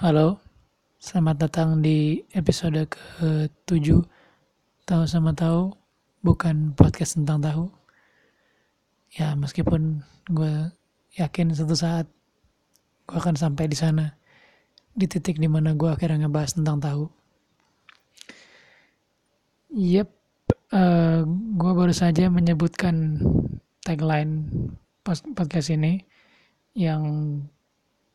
Halo, selamat datang di episode ke-7 Tahu sama tahu, bukan podcast tentang tahu. Ya, meskipun gue yakin suatu saat gue akan sampai di sana, di titik di mana gue akhirnya ngebahas tentang tahu. Yep, uh, gue baru saja menyebutkan tagline podcast ini yang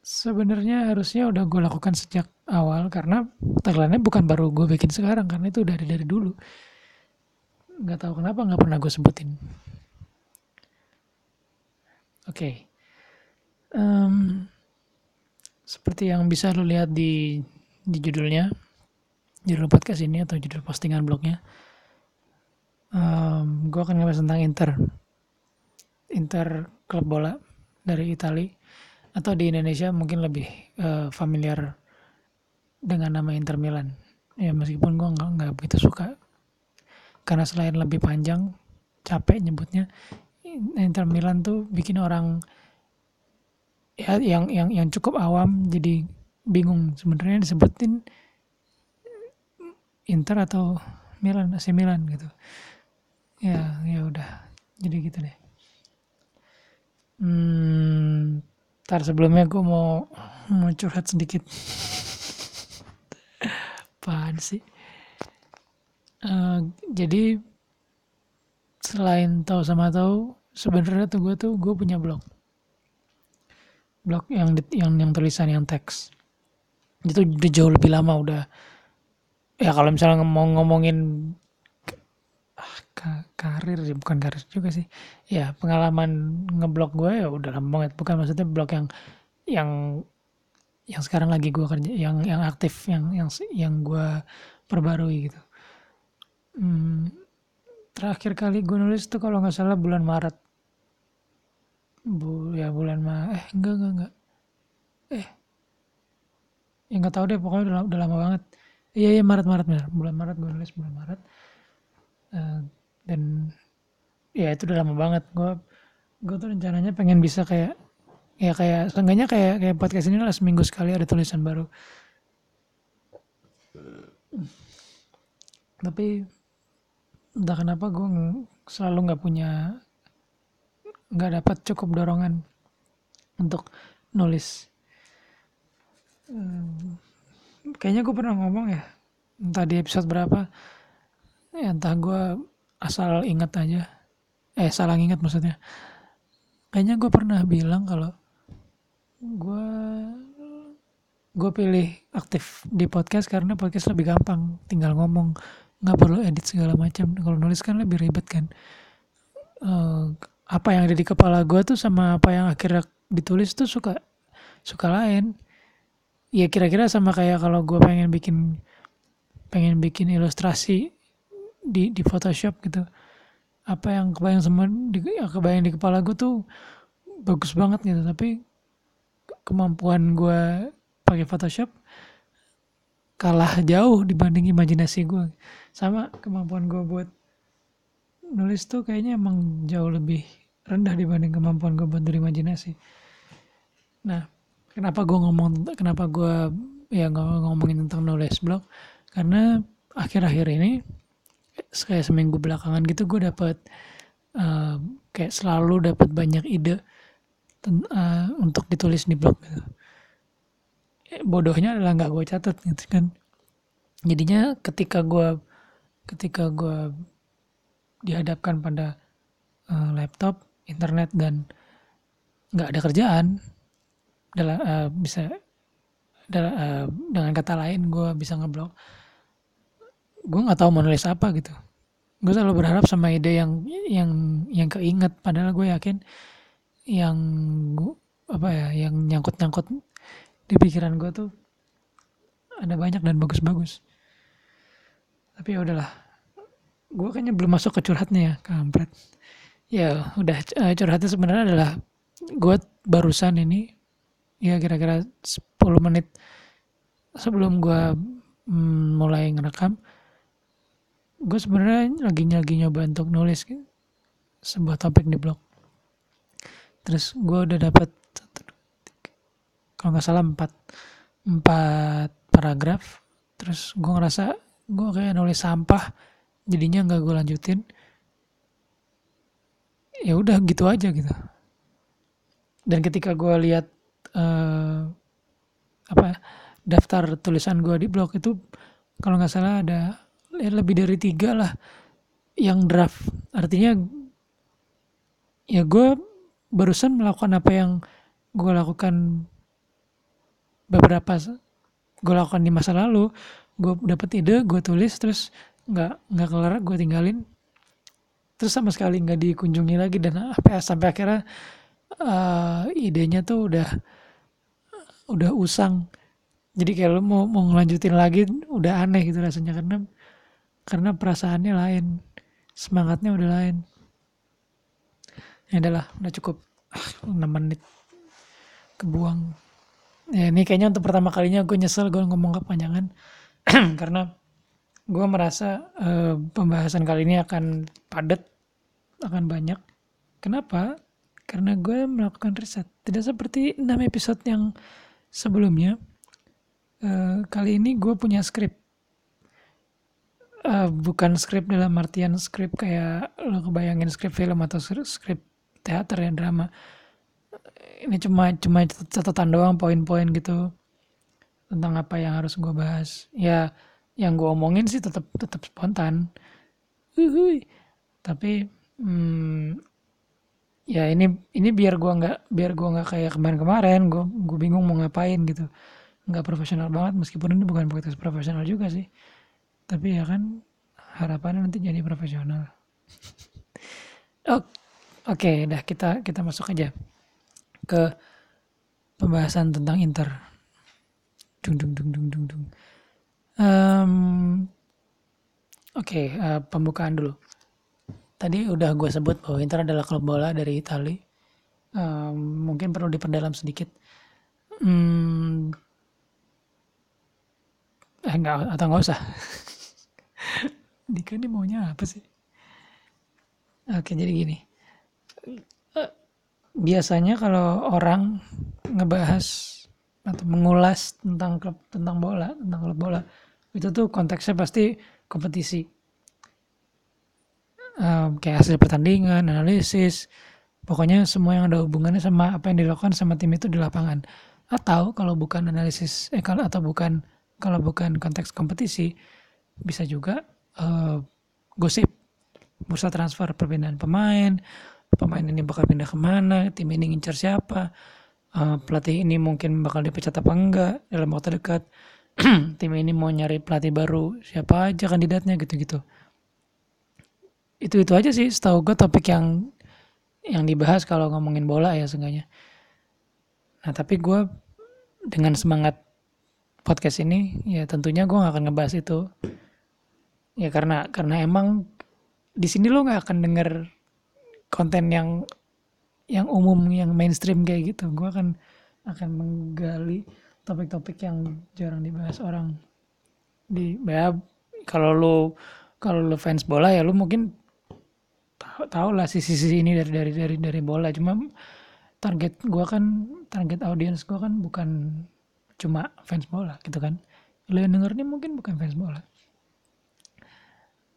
Sebenarnya harusnya udah gue lakukan sejak awal karena tagline bukan baru gue bikin sekarang karena itu udah dari dari dulu. Nggak tahu kenapa nggak pernah gue sebutin. Oke. Okay. Um, seperti yang bisa lo lihat di di judulnya, judul podcast ini atau judul postingan blognya, um, gue akan ngebahas tentang Inter, Inter klub bola dari Italia atau di Indonesia mungkin lebih uh, familiar dengan nama Inter Milan. Ya meskipun gue nggak nggak begitu suka. Karena selain lebih panjang capek nyebutnya Inter Milan tuh bikin orang ya yang yang yang cukup awam jadi bingung sebenarnya disebutin Inter atau Milan AC Milan gitu. Ya ya udah. Jadi gitu deh. Hmm, Ntar sebelumnya gue mau mau curhat sedikit. Apaan sih? Uh, jadi selain tahu sama tahu, sebenarnya tuh gue tuh gue punya blog. Blog yang yang yang tulisan yang teks. Itu udah jauh lebih lama udah. Ya kalau misalnya ngomong ngomongin karir sih bukan karir juga sih. Ya pengalaman ngeblok gue ya udah lama banget. Bukan maksudnya blog yang yang yang sekarang lagi gue kerja yang yang aktif yang yang yang gue perbarui gitu. Hmm, terakhir kali gue nulis tuh kalau nggak salah bulan Maret. Bu ya bulan Ma eh enggak enggak enggak. Eh. Ya nggak tahu deh pokoknya udah, udah lama banget. Iya iya Maret Maret benar. Bulan Maret gue nulis bulan Maret. Uh, dan ya itu udah lama banget. Gue gue tuh rencananya pengen bisa kayak ya kayak seenggaknya kayak kayak podcast ini lah seminggu sekali ada tulisan baru. Tapi entah kenapa gue selalu nggak punya nggak dapat cukup dorongan untuk nulis. Hmm, kayaknya gue pernah ngomong ya entah di episode berapa ya entah gue asal ingat aja. Eh salah ingat maksudnya. Kayaknya gue pernah bilang kalau gue gue pilih aktif di podcast karena podcast lebih gampang. Tinggal ngomong nggak perlu edit segala macam. Kalau nulis kan lebih ribet kan. Uh, apa yang ada di kepala gue tuh sama apa yang akhirnya ditulis tuh suka suka lain. Ya kira-kira sama kayak kalau gue pengen bikin pengen bikin ilustrasi di di Photoshop gitu. Apa yang kebayang sama di, yang kebayang di kepala gue tuh bagus banget gitu. Tapi kemampuan gue pakai Photoshop kalah jauh dibanding imajinasi gue sama kemampuan gue buat nulis tuh kayaknya emang jauh lebih rendah dibanding kemampuan gue buat berimajinasi. Nah kenapa gue ngomong kenapa gue ya ngomongin tentang nulis blog? Karena akhir-akhir ini kayak seminggu belakangan gitu gue dapet uh, kayak selalu dapat banyak ide uh, untuk ditulis di blog gitu. Eh, bodohnya adalah nggak gue catat gitu kan jadinya ketika gue ketika gue dihadapkan pada uh, laptop internet dan nggak ada kerjaan dalam uh, bisa dalam, uh, dengan kata lain gue bisa ngeblok gue nggak tahu mau nulis apa gitu. Gue selalu berharap sama ide yang yang yang keinget. Padahal gue yakin yang gue apa ya yang nyangkut nyangkut di pikiran gue tuh ada banyak dan bagus-bagus. Tapi ya udahlah. Gue kayaknya belum masuk ke curhatnya ya kampret ya udah eh, curhatnya sebenarnya adalah gue barusan ini ya kira-kira 10 menit sebelum gue mm, mulai ngerekam gue sebenarnya lagi lagi nyoba untuk nulis sebuah topik di blog. Terus gue udah dapat kalau nggak salah empat empat paragraf. Terus gue ngerasa gue kayak nulis sampah jadinya nggak gue lanjutin. Ya udah gitu aja gitu. Dan ketika gue lihat uh, apa daftar tulisan gue di blog itu kalau nggak salah ada lebih dari tiga lah yang draft. Artinya ya gue barusan melakukan apa yang gue lakukan beberapa gue lakukan di masa lalu. Gue dapet ide gue tulis terus nggak nggak kelar gue tinggalin. Terus sama sekali nggak dikunjungi lagi dan apa sampai akhirnya uh, idenya tuh udah udah usang. Jadi kayak lo mau mau ngelanjutin lagi udah aneh gitu rasanya karena karena perasaannya lain semangatnya udah lain. Ya adalah udah cukup. Ah, 6 menit. Kebuang. Ya ini kayaknya untuk pertama kalinya gue nyesel gue ngomong kepanjangan. Karena gue merasa uh, pembahasan kali ini akan padat akan banyak. Kenapa? Karena gue melakukan riset. Tidak seperti 6 episode yang sebelumnya. Uh, kali ini gue punya skrip uh, bukan skrip dalam artian skrip kayak lo kebayangin skrip film atau skrip teater ya drama. Ini cuma cuma catatan doang poin-poin gitu tentang apa yang harus gue bahas. Ya yang gue omongin sih tetap tetap spontan. Uhuy. tapi hmm, ya ini ini biar gue nggak biar gue nggak kayak kemarin-kemarin gue gue bingung mau ngapain gitu. Nggak profesional banget meskipun ini bukan podcast profesional juga sih tapi ya kan harapannya nanti jadi profesional oh, oke okay, dah kita kita masuk aja ke pembahasan tentang Inter. Dung dung dung dung dung dung. Um, Oke, okay, uh, eh, pembukaan dulu. Tadi udah gue sebut bahwa Inter adalah klub bola dari Italia. Um, mungkin perlu diperdalam sedikit. Hmm, eh enggak atau nggak usah. Dika ini maunya apa sih? Oke, jadi gini. Biasanya kalau orang ngebahas atau mengulas tentang klub tentang bola tentang klub bola itu tuh konteksnya pasti kompetisi. Um, kayak hasil pertandingan analisis pokoknya semua yang ada hubungannya sama apa yang dilakukan sama tim itu di lapangan. Atau kalau bukan analisis eh atau bukan kalau bukan konteks kompetisi bisa juga uh, gosip. Bursa transfer perpindahan pemain. Pemain ini bakal pindah ke mana, tim ini ngincar siapa, uh, pelatih ini mungkin bakal dipecat apa enggak? Dalam waktu dekat, tim ini mau nyari pelatih baru. Siapa aja kandidatnya? Gitu-gitu. Itu itu aja sih. Setahu gue topik yang yang dibahas kalau ngomongin bola ya seenggaknya. Nah tapi gue dengan semangat podcast ini ya tentunya gue gak akan ngebahas itu ya karena karena emang di sini lo nggak akan denger konten yang yang umum yang mainstream kayak gitu. Gue akan akan menggali topik-topik yang jarang dibahas orang. Di ya kalau lu kalau lu fans bola ya lu mungkin tahu tahu lah sisi-sisi ini dari dari dari dari bola. Cuma target gue kan target audiens gue kan bukan cuma fans bola gitu kan. Lo yang denger ini mungkin bukan fans bola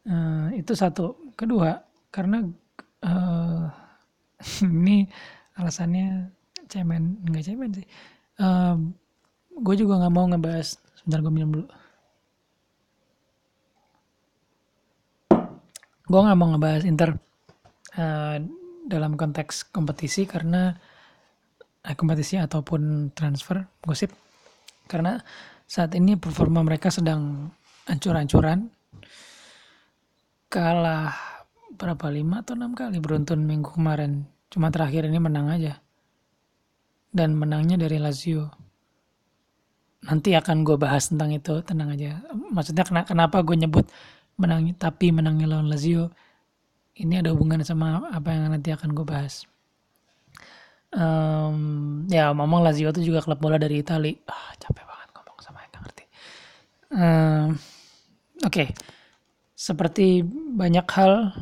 uh, itu satu. Kedua karena uh, ini alasannya cemen nggak cemen sih. Uh, gue juga nggak mau ngebahas sebentar gue minum dulu. Gue nggak mau ngebahas Inter uh, dalam konteks kompetisi karena uh, kompetisi ataupun transfer gosip. Karena saat ini performa mereka sedang ancur-ancuran kalah berapa lima atau enam kali beruntun minggu kemarin. Cuma terakhir ini menang aja. Dan menangnya dari Lazio. Nanti akan gue bahas tentang itu. Tenang aja. Maksudnya kenapa gue nyebut menang tapi menangnya lawan Lazio? Ini ada hubungan sama apa yang nanti akan gue bahas. Um, ya ngomong Lazio itu juga klub bola dari Italia ah, capek banget ngomong sama yang ngerti. Um, oke. okay. Seperti banyak hal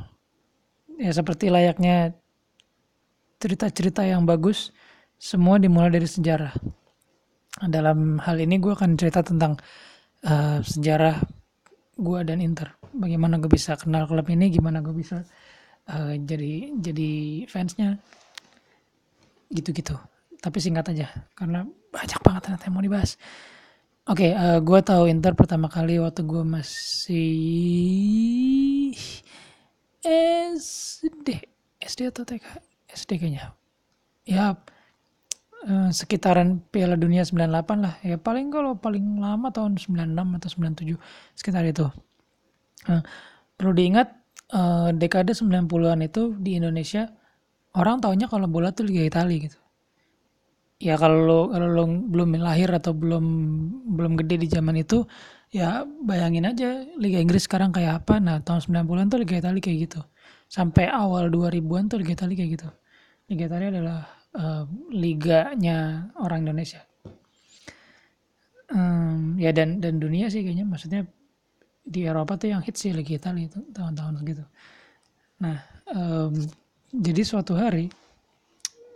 ya seperti layaknya cerita-cerita yang bagus semua dimulai dari sejarah. Dalam hal ini gue akan cerita tentang uh, sejarah gue dan Inter. Bagaimana gue bisa kenal klub ini gimana gue bisa uh, jadi jadi fansnya. Gitu-gitu. Tapi singkat aja karena banyak banget ternyata yang mau dibahas oke okay, uh, gue tahu Inter pertama kali waktu gue masih SD SD atau TK SD kayaknya. Ya Eh, sekitaran Piala Dunia 98 lah. Ya paling kalau paling lama tahun 96 atau 97 sekitar itu. Nah, perlu diingat uh, dekade 90-an itu di Indonesia orang taunya kalau bola tuh Liga Italia gitu ya kalau lo, kalau lo belum lahir atau belum belum gede di zaman itu ya bayangin aja Liga Inggris sekarang kayak apa nah tahun 90-an tuh Liga Italia kayak gitu sampai awal 2000-an tuh Liga Italia kayak gitu Liga Italia adalah uh, liganya orang Indonesia. Um, ya dan dan dunia sih kayaknya maksudnya di Eropa tuh yang hits sih Liga Italia itu tahun-tahun segitu. Nah, um, jadi suatu hari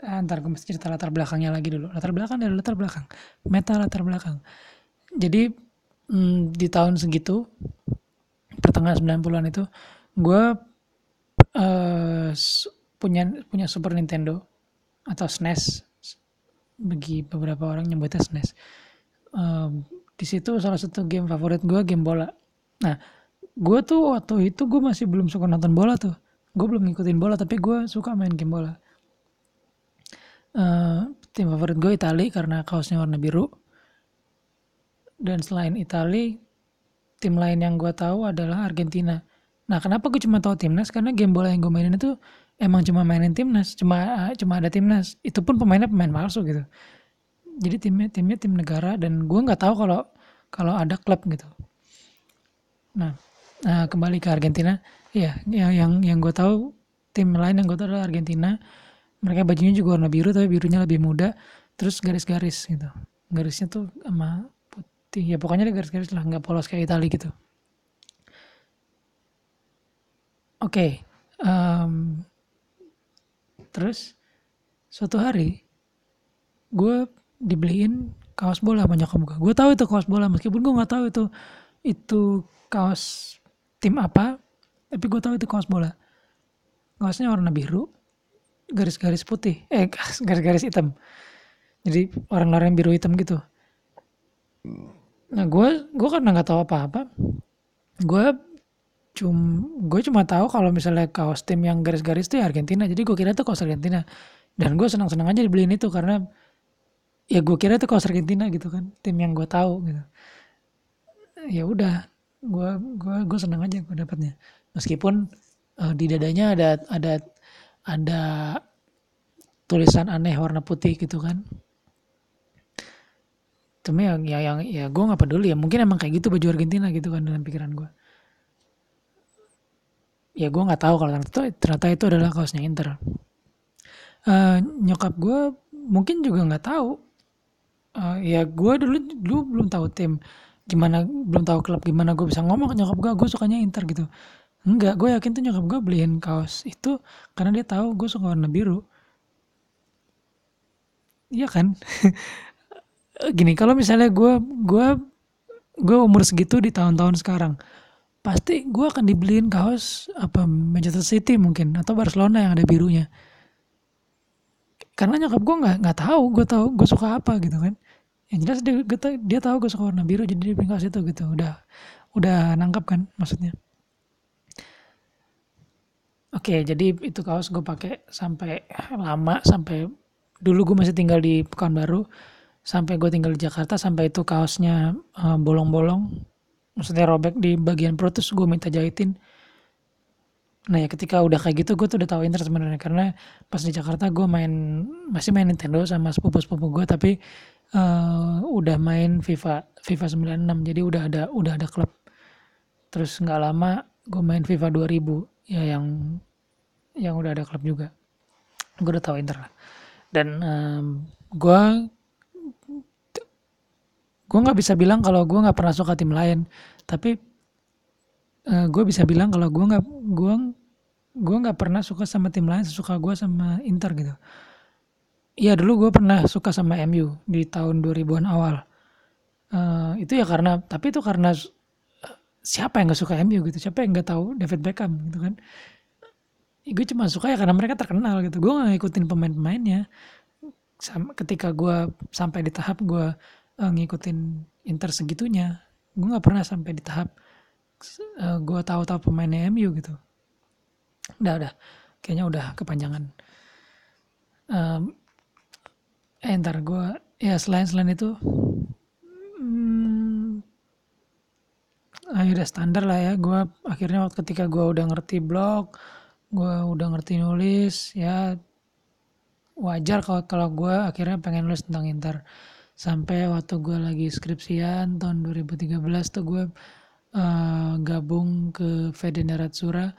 antar gue mesti cerita latar belakangnya lagi dulu. Latar belakang dari latar belakang, meta latar belakang. Jadi um, di tahun segitu pertengahan 90-an itu gue uh, punya punya Super Nintendo atau SNES bagi beberapa orang nyebutnya SNES um, di situ salah satu game favorit gue game bola. Nah gue tuh waktu itu gue masih belum suka nonton bola tuh. Gue belum ngikutin bola tapi gue suka main game bola uh, tim favorit gue Itali karena kaosnya warna biru. Dan selain Itali tim lain yang gue tahu adalah Argentina. Nah kenapa gue cuma tahu timnas? Karena game bola yang gue mainin itu emang cuma mainin timnas cuma cuma ada timnas. Itu pun pemainnya pemain palsu gitu. Jadi timnya timnya tim negara dan gue nggak tahu kalau kalau ada klub gitu. Nah, nah kembali ke Argentina. Ya yang yang yang gue tahu tim lain yang gue tahu adalah Argentina mereka bajunya juga warna biru tapi birunya lebih muda. Terus garis-garis gitu. Garisnya tuh sama putih. Ya pokoknya ada garis-garis lah. Nggak polos kayak Italia gitu. Oke okay. um, terus suatu hari gue dibeliin kaos bola banyak nyokap gue gue tahu itu kaos bola meskipun gue nggak tahu itu itu kaos tim apa tapi gue tahu itu kaos bola. Kaosnya warna biru garis-garis putih. Eh garis-garis hitam. Jadi orang-orang biru hitam gitu. Nah gue gue karena nggak tahu apa-apa gue cum gue cuma tahu kalau misalnya kaos tim yang garis-garis itu ya Argentina. Jadi gue kira itu kaos Argentina. Dan gue senang-senang aja dibeliin itu karena ya gue kira itu kaos Argentina gitu kan tim yang gue tahu gitu. Ya udah gue gue gue senang aja gue dapatnya. Meskipun uh, di dadanya ada ada ada tulisan aneh warna putih gitu kan. Cuma yang ya yang ya gue nggak peduli ya. Mungkin emang kayak gitu baju Argentina gitu kan dalam pikiran gue ya gue nggak tahu kalau ternyata, ternyata itu adalah kaosnya Inter. Uh, nyokap gue mungkin juga nggak tahu. Uh, ya gue dulu dulu belum tahu tim gimana belum tahu klub gimana gue bisa ngomong ke nyokap gue gue sukanya Inter gitu enggak gue yakin tuh nyokap gue beliin kaos itu karena dia tahu gue suka warna biru. Iya kan? Gini kalau misalnya gue gue gue umur segitu di tahun-tahun sekarang pasti gue akan dibeliin kaos apa Manchester City mungkin atau Barcelona yang ada birunya. Karena nyokap gue nggak nggak tahu gue tahu gue suka apa gitu kan. Yang jelas dia dia tahu gue suka warna biru jadi dia beli kaos itu gitu. Udah udah nangkap kan maksudnya oke jadi itu kaos gue pakai sampai lama sampai dulu gue masih tinggal di Pekanbaru sampai gue tinggal di Jakarta sampai itu kaosnya eh, bolong-bolong uh, maksudnya robek di bagian perut terus gue minta jahitin. Nah ya ketika udah kayak gitu gue tuh udah tahu internet sebenarnya karena pas di Jakarta gue main masih main Nintendo sama sepupu-sepupu gue tapi uh, udah main FIFA FIFA 96 jadi udah ada udah ada klub. Terus nggak lama gue main FIFA 2000 ya yang yang udah ada klub juga. Gue udah tahu Inter lah. Dan um, gue gue nggak bisa bilang kalau gue nggak pernah suka tim lain. Tapi uh, gue bisa bilang kalau gue nggak gue gue nggak pernah suka sama tim lain sesuka gue sama Inter gitu. Iya dulu gue pernah suka sama MU di tahun 2000-an awal. Uh, itu ya karena tapi itu karena siapa yang gak suka MU gitu? Siapa yang gak tahu David Beckham gitu kan? Gue cuma suka ya karena mereka terkenal gitu. Gue gak ngikutin pemain-pemainnya. Ketika gue sampai di tahap gue uh, ngikutin Inter segitunya gue nggak pernah sampai di tahap uh, gue tahu-tahu pemainnya MU gitu. Udah udah. Kayaknya udah kepanjangan. Um, eh ntar gue ya selain selain itu hmm, akhirnya standar lah ya. Gue akhirnya waktu ketika gue udah ngerti blog gue udah ngerti nulis ya wajar kalau kalau gue akhirnya pengen nulis tentang Inter. Sampai waktu gue lagi skripsian tahun 2013 tuh gue uh, gabung ke Federat Sura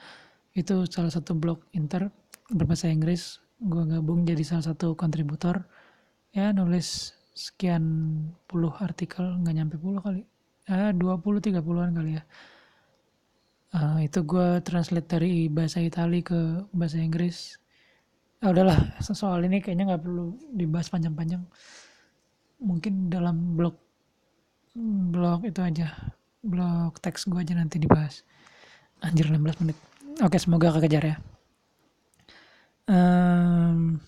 itu salah satu blog Inter berbahasa Inggris. Gue gabung jadi salah satu kontributor. Ya nulis sekian puluh artikel nggak nyampe puluh kali ya 20 30-an kali ya. Uh, itu gue translate dari bahasa Itali ke bahasa Inggris. Ah, udahlah soal ini kayaknya nggak perlu dibahas panjang-panjang. Mungkin dalam blog blog itu aja. Blog teks gue aja nanti dibahas. Anjir 16 menit. Oke semoga kekejar ya. Um,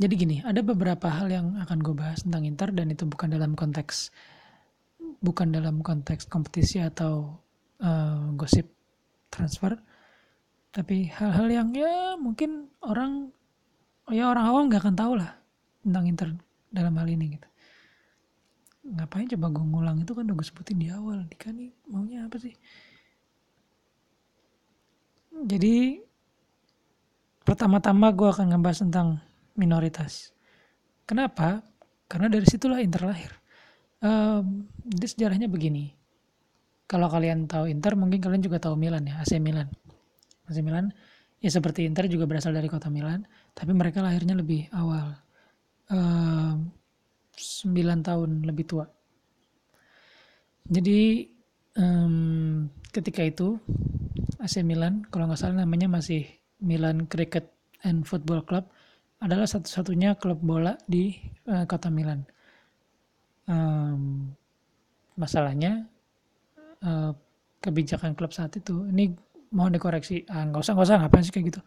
jadi gini ada beberapa hal yang akan gue bahas tentang Inter dan itu bukan dalam konteks bukan dalam konteks kompetisi atau uh, gosip transfer tapi hal-hal yang ya mungkin orang ya orang awam nggak akan tahu lah tentang Inter dalam hal ini gitu. Ngapain coba gue ngulang? Itu kan udah gue sebutin di awal. Dika nih maunya apa sih? Jadi pertama-tama gue akan ngebahas tentang minoritas. Kenapa? Karena dari situlah Inter lahir. Um, jadi sejarahnya begini. Kalau kalian tahu Inter mungkin kalian juga tahu Milan ya AC Milan. AC Milan ya seperti Inter juga berasal dari kota Milan tapi mereka lahirnya lebih awal. 9 tahun lebih tua. Jadi um, ketika itu AC Milan kalau nggak salah namanya masih Milan Cricket and Football Club adalah satu-satunya klub bola di uh, kota Milan. Um, masalahnya uh, kebijakan klub saat itu ini mohon dikoreksi ah, nggak usah nggak usah ngapain sih kayak gitu.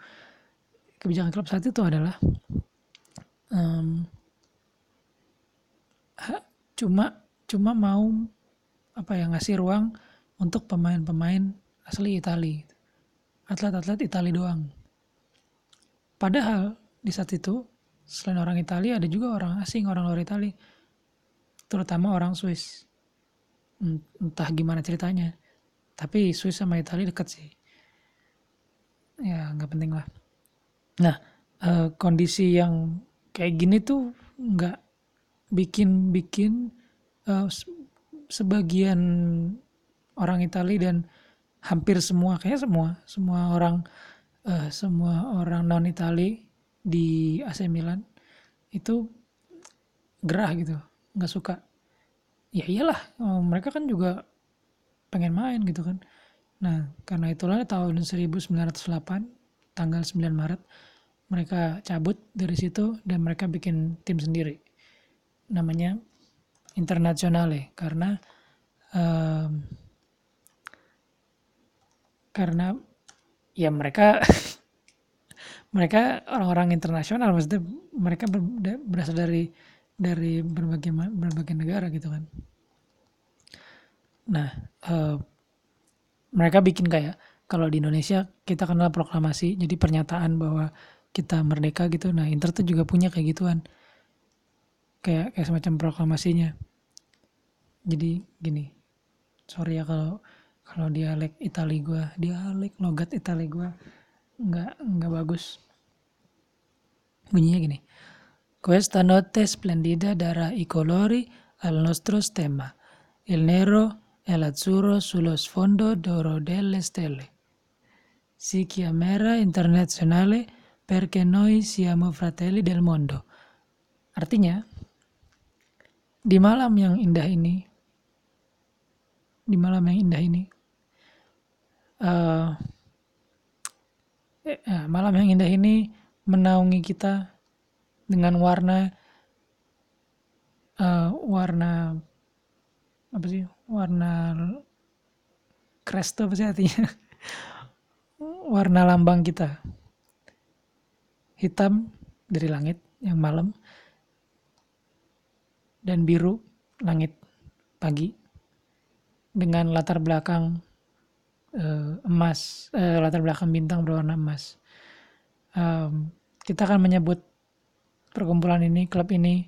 Kebijakan klub saat itu adalah um, cuma cuma mau apa ya ngasih ruang untuk pemain-pemain asli Itali. Atlet-atlet Itali doang. Padahal di saat itu selain orang Itali ada juga orang asing orang luar Itali. Terutama orang Swiss. Entah gimana ceritanya. Tapi Swiss sama Itali dekat sih. Ya nggak penting lah. Nah uh, kondisi yang kayak gini tuh nggak bikin bikin uh, sebagian orang Itali dan hampir semua kayak semua semua orang uh, semua orang non Itali di AC Milan itu gerah gitu nggak suka. Ya iyalah oh, mereka kan juga pengen main gitu kan. Nah karena itulah tahun 1908 tanggal 9 Maret mereka cabut dari situ dan mereka bikin tim sendiri. Namanya Internazionale karena um, karena ya mereka mereka orang-orang internasional maksudnya mereka ber, berasal dari dari berbagai berbagai negara gitu kan. Nah uh, mereka bikin kayak kalau di Indonesia kita kenal proklamasi jadi pernyataan bahwa kita merdeka gitu. Nah Inter tuh juga punya kayak gituan. Kayak kayak semacam proklamasinya. Jadi gini sorry ya kalau kalau dialek Itali gue dialek logat Itali gue nggak nggak bagus. Bunyinya gini. Questa notte splendida darà i colori al nostro stemma. Il nero e l'azzurro sullo sfondo d'oro delle stelle. Si chiamerà internazionale perché noi siamo fratelli del mondo. Artinya, di malam yang indah ini, di malam yang indah ini, uh, eh, malam yang indah ini menaungi kita dengan warna uh, warna apa sih warna crest apa sih artinya? Warna lambang kita. Hitam dari langit yang malam dan biru langit pagi. Dengan latar belakang uh, emas uh, latar belakang bintang berwarna emas. Um, kita akan menyebut perkumpulan ini klub ini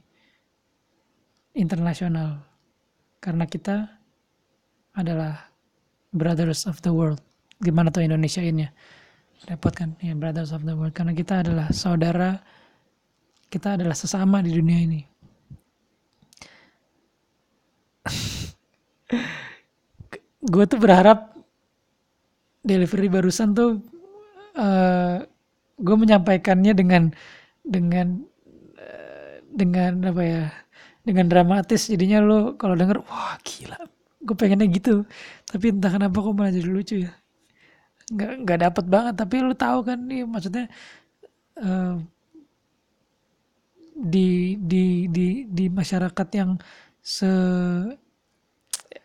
internasional karena kita adalah brothers of the world. Gimana tuh Indonesia ini? Repot kan? Ya brothers of the world. Karena kita adalah saudara kita adalah sesama di dunia ini. Gue tuh berharap delivery barusan tuh uh, eh, gue menyampaikannya dengan dengan uh, dengan apa ya dengan dramatis. Jadinya lo kalau denger wah gila gue pengennya gitu. Tapi entah kenapa kok malah jadi lucu ya. Nggak nggak dapet banget. Tapi lo tahu kan nih maksudnya uh, di di di di masyarakat yang se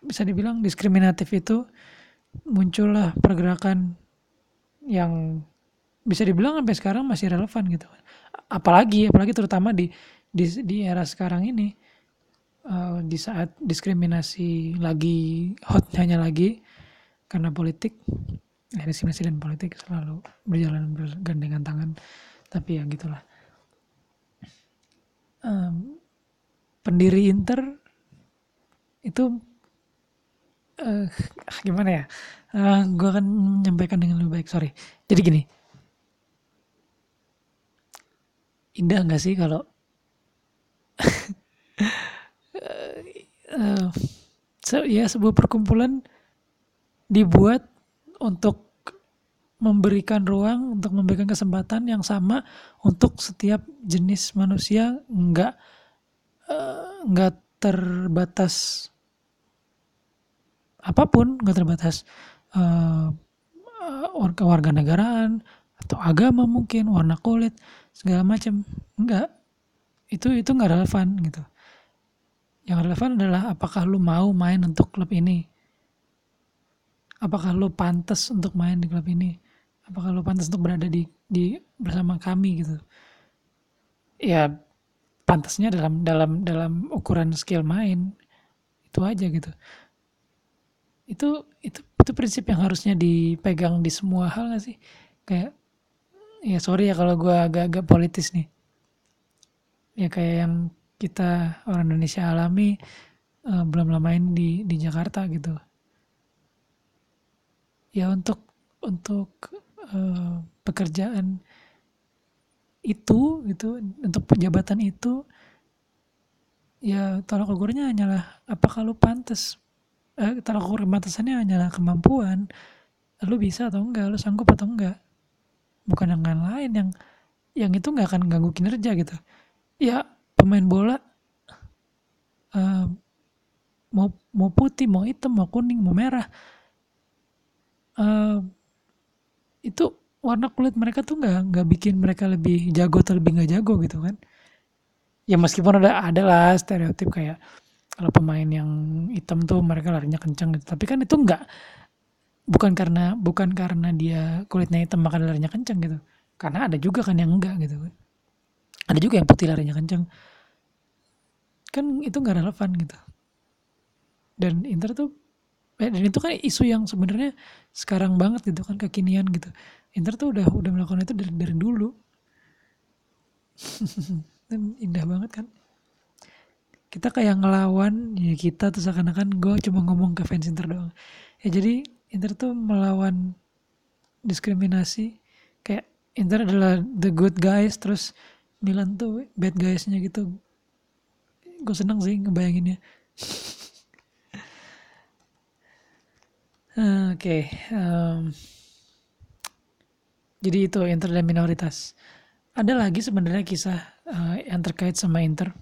bisa dibilang diskriminatif itu muncullah pergerakan yang bisa dibilang sampai sekarang masih relevan gitu. Apalagi apalagi terutama di di di era sekarang ini uh, di saat diskriminasi lagi hotnya lagi karena politik ya diskriminasi dan politik selalu berjalan bergandengan tangan. Tapi ya gitulah. Um, pendiri Inter itu uh, gimana ya? Uh, eh, gue akan menyampaikan dengan lebih baik sorry. Jadi gini. Indah nggak sih kalau uh, se ya sebuah perkumpulan dibuat untuk memberikan ruang untuk memberikan kesempatan yang sama untuk setiap jenis manusia nggak nggak terbatas apa pun nggak terbatas. Uh, warga negaraan atau agama mungkin warna kulit segala macam. Enggak itu itu nggak relevan gitu. Yang relevan adalah apakah lu mau main untuk klub ini? Apakah lu pantas untuk main di klub ini? Apakah lu pantas untuk berada di di bersama kami gitu? Ya pantasnya dalam dalam dalam ukuran skill main itu aja gitu itu itu itu prinsip yang harusnya dipegang di semua hal gak sih? Kayak ya sorry ya kalau gue agak-agak politis nih. Ya kayak yang kita orang Indonesia alami uh, belum lama ini di di Jakarta gitu. Ya untuk untuk uh, pekerjaan itu gitu untuk jabatan itu ya tolak ukurnya hanyalah apa kalau pantas eh, tolak ukur batasannya hanyalah kemampuan. Lu bisa atau enggak lu sanggup atau enggak. Bukan yang lain yang yang itu nggak akan ganggu kinerja gitu. Ya pemain bola uh, mau mau putih mau hitam mau kuning mau merah uh, itu warna kulit mereka tuh nggak nggak bikin mereka lebih jago atau lebih nggak jago gitu kan. Ya meskipun ada ada lah stereotip kayak kalau pemain yang hitam tuh mereka larinya kencang gitu. Tapi kan itu enggak bukan karena bukan karena dia kulitnya hitam maka larinya kencang gitu. Karena ada juga kan yang enggak gitu. Ada juga yang putih larinya kencang kan itu enggak relevan gitu. Dan Inter tuh eh, dan itu kan isu yang sebenarnya sekarang banget gitu kan kekinian gitu. Inter tuh udah udah melakukan itu dari dari dulu. Dan indah banget kan kita kayak ngelawan ya kita tuh seakan-akan gue cuma ngomong ke fans Inter doang. Ya jadi Inter tuh melawan diskriminasi kayak Inter adalah the good guys terus Milan tuh bad guysnya gitu. Gue seneng sih ngebayanginnya. Oke okay, um, jadi itu Inter dan minoritas. Ada lagi sebenarnya kisah uh, yang terkait sama Inter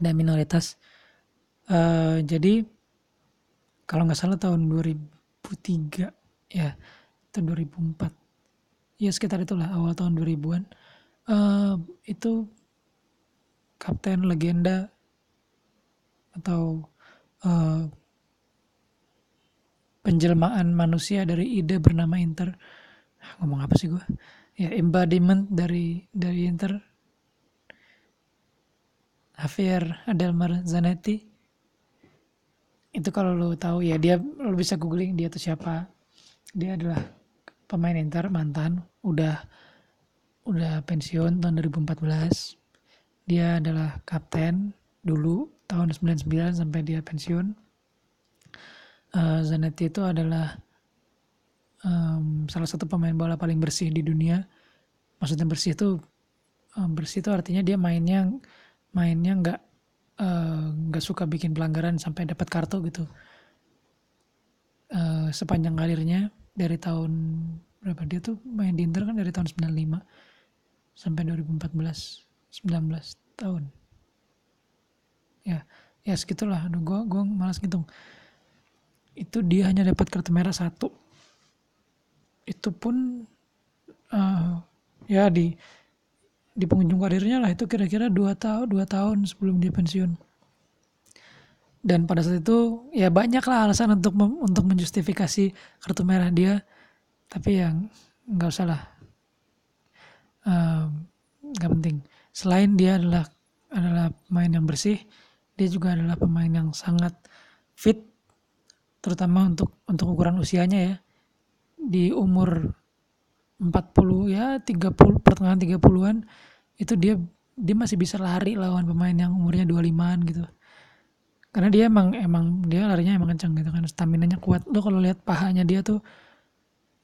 dan minoritas. Uh, jadi kalau nggak salah tahun 2003 ya atau 2004 ya sekitar itulah awal tahun 2000-an uh, eh, itu kapten legenda atau uh, penjelmaan manusia dari ide bernama Inter. Ngomong apa sih gue ya embodiment dari dari Inter Javier Adelmar Zanetti. Itu kalau lo tahu ya dia lo bisa googling dia tuh siapa. Dia adalah pemain Inter mantan udah udah pensiun tahun 2014 dia adalah kapten dulu tahun 99 sampai dia pensiun. Uh, Zanetti itu adalah um, salah satu pemain bola paling bersih di dunia. Maksudnya bersih itu um, bersih itu artinya dia mainnya mainnya nggak eh, nggak uh, suka bikin pelanggaran sampai dapat kartu gitu. Uh, sepanjang karirnya dari tahun berapa dia tuh main di Inter kan dari tahun 95 sampai 2014 19 tahun. Ya ya segitulah. Aduh gue gue malas ngitung. Itu dia hanya dapat kartu merah satu. Itu pun uh, ya di di pengunjung karirnya lah itu kira-kira dua tahun dua tahun sebelum dia pensiun. Dan pada saat itu ya banyak lah alasan untuk mem, untuk menjustifikasi kartu merah dia. Tapi yang nggak usah lah. Nggak um, penting. Selain dia adalah adalah pemain yang bersih dia juga adalah pemain yang sangat fit terutama untuk untuk ukuran usianya ya. Di umur 40 ya 30 pertengahan 30-an itu dia dia masih bisa lari lawan pemain yang umurnya 25-an gitu. Karena dia emang emang dia larinya emang kencang gitu kan, stamina-nya kuat. Lo kalau lihat pahanya dia tuh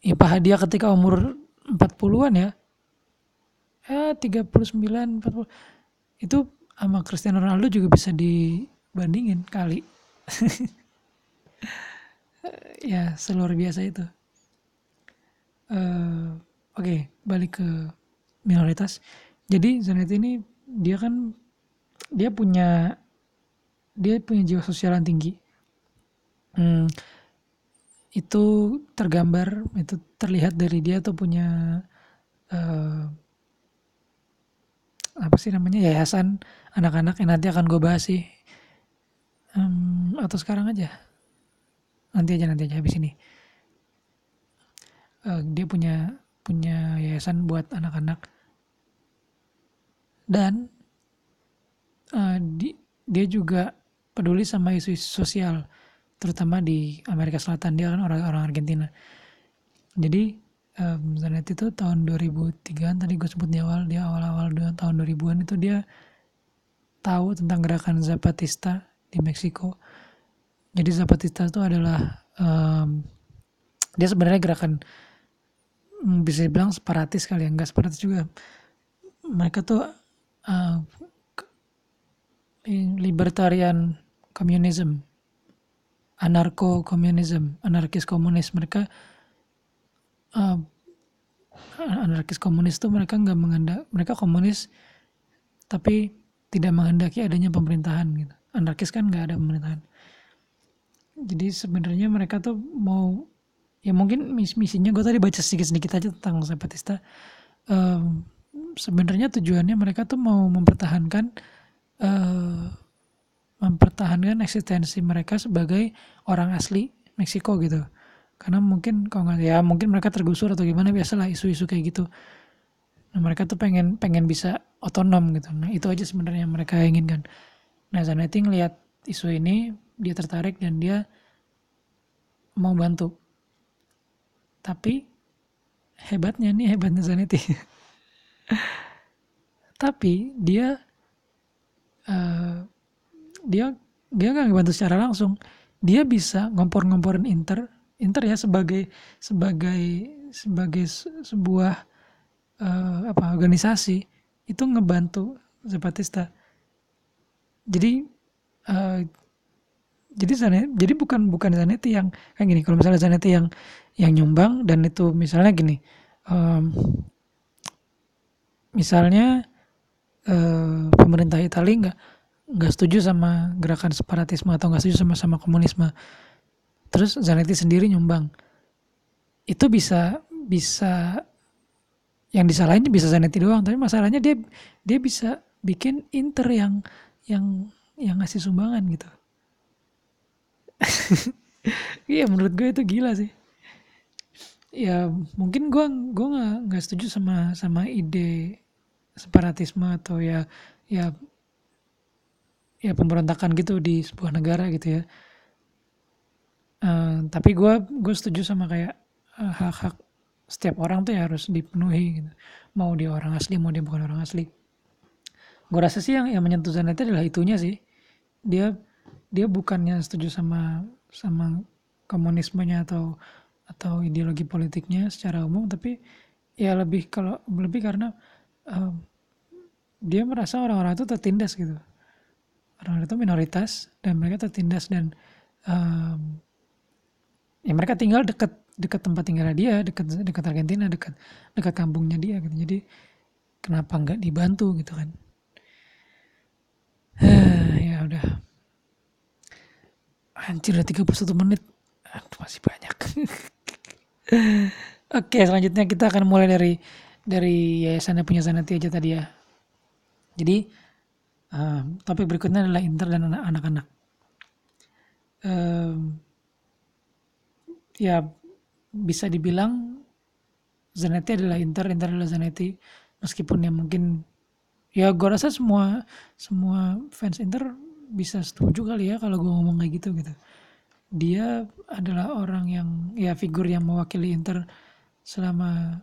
ya paha dia ketika umur 40-an ya. Ya 39 40 itu sama Cristiano Ronaldo juga bisa dibandingin kali. ya seluar biasa itu uh, oke okay, balik ke minoritas jadi Zanetti ini dia kan dia punya dia punya jiwa sosial yang tinggi. Hmm, itu tergambar itu terlihat dari dia tuh punya uh, apa sih namanya yayasan anak-anak yang nanti akan gue bahas sih. Um, atau sekarang aja. Nanti aja nanti aja habis ini. Uh, dia punya punya yayasan buat anak-anak dan uh, di, dia juga peduli sama isu, isu sosial terutama di Amerika Selatan. Dia orang-orang Argentina. Jadi um, Zanetti itu tahun 2003 tadi gue sebut di awal dia awal-awal tahun 2000-an itu dia tahu tentang gerakan Zapatista di Meksiko. Jadi Zapatista itu adalah um, dia sebenarnya gerakan Hmm, bisa dibilang separatis kali ya enggak separatis juga. Mereka tuh uh, libertarian communism anarko komunisme anarkis komunis mereka uh, anarkis komunis tuh mereka nggak menghendak mereka komunis tapi tidak menghendaki adanya pemerintahan gitu. Anarkis kan nggak ada pemerintahan. Jadi sebenarnya mereka tuh mau ya mungkin mis misinya gue tadi baca sedikit-sedikit aja tentang Zapatista. Um, sebenarnya tujuannya mereka tuh mau mempertahankan uh, mempertahankan eksistensi mereka sebagai orang asli Meksiko gitu. Karena mungkin kalau nggak ya mungkin mereka tergusur atau gimana biasalah isu-isu kayak gitu. Nah mereka tuh pengen pengen bisa otonom gitu. Nah itu aja sebenarnya mereka inginkan. Nah Zanetti ngelihat isu ini dia tertarik dan dia mau bantu. Tapi hebatnya nih hebatnya Zanetti. Tapi dia uh, dia dia nggak ngebantu secara langsung. Dia bisa ngompor-ngomporin Inter, Inter ya sebagai sebagai sebagai sebuah uh, apa organisasi itu ngebantu Zapatista. Jadi uh, jadi Zanetti, jadi bukan bukan Zanetti yang kayak gini. Kalau misalnya Zanetti yang yang nyumbang dan itu misalnya gini um, misalnya uh, pemerintah Italia nggak nggak setuju sama gerakan separatisme atau nggak setuju sama sama komunisme. Terus Zanetti sendiri nyumbang. Itu bisa bisa yang disalahin bisa Zanetti doang tapi masalahnya dia dia bisa bikin Inter yang yang yang ngasih sumbangan gitu. Iya menurut gue itu gila sih. Ya mungkin gue gue nggak nggak setuju sama sama ide separatisme atau ya ya ya pemberontakan gitu di sebuah negara gitu ya. Uh, tapi gue gue setuju sama kayak uh, hak-hak setiap orang tuh ya harus dipenuhi gitu. Mau dia orang asli mau dia bukan orang asli. Gue rasa sih yang yang menyentuh Zanetti adalah itunya sih. Dia dia bukannya setuju sama sama komunismenya atau atau ideologi politiknya secara umum tapi ya lebih kalau lebih karena um, dia merasa orang-orang itu tertindas gitu. Orang itu minoritas dan mereka tertindas dan um, ya mereka tinggal dekat dekat tempat tinggal dia dekat dekat Argentina dekat dekat kampungnya dia gitu. Jadi kenapa nggak dibantu gitu kan? Ya udah. Anjir udah 31 menit. Aduh, masih banyak. Oke selanjutnya kita akan mulai dari dari yayasannya punya Zanati aja tadi ya jadi Um, topik berikutnya adalah Inter dan anak-anak. Um, ya bisa dibilang Zanetti adalah Inter, Inter adalah Zanetti. Meskipun ya mungkin ya gue rasa semua semua fans Inter bisa setuju kali ya kalau gue ngomong kayak gitu gitu. Dia adalah orang yang ya figur yang mewakili Inter selama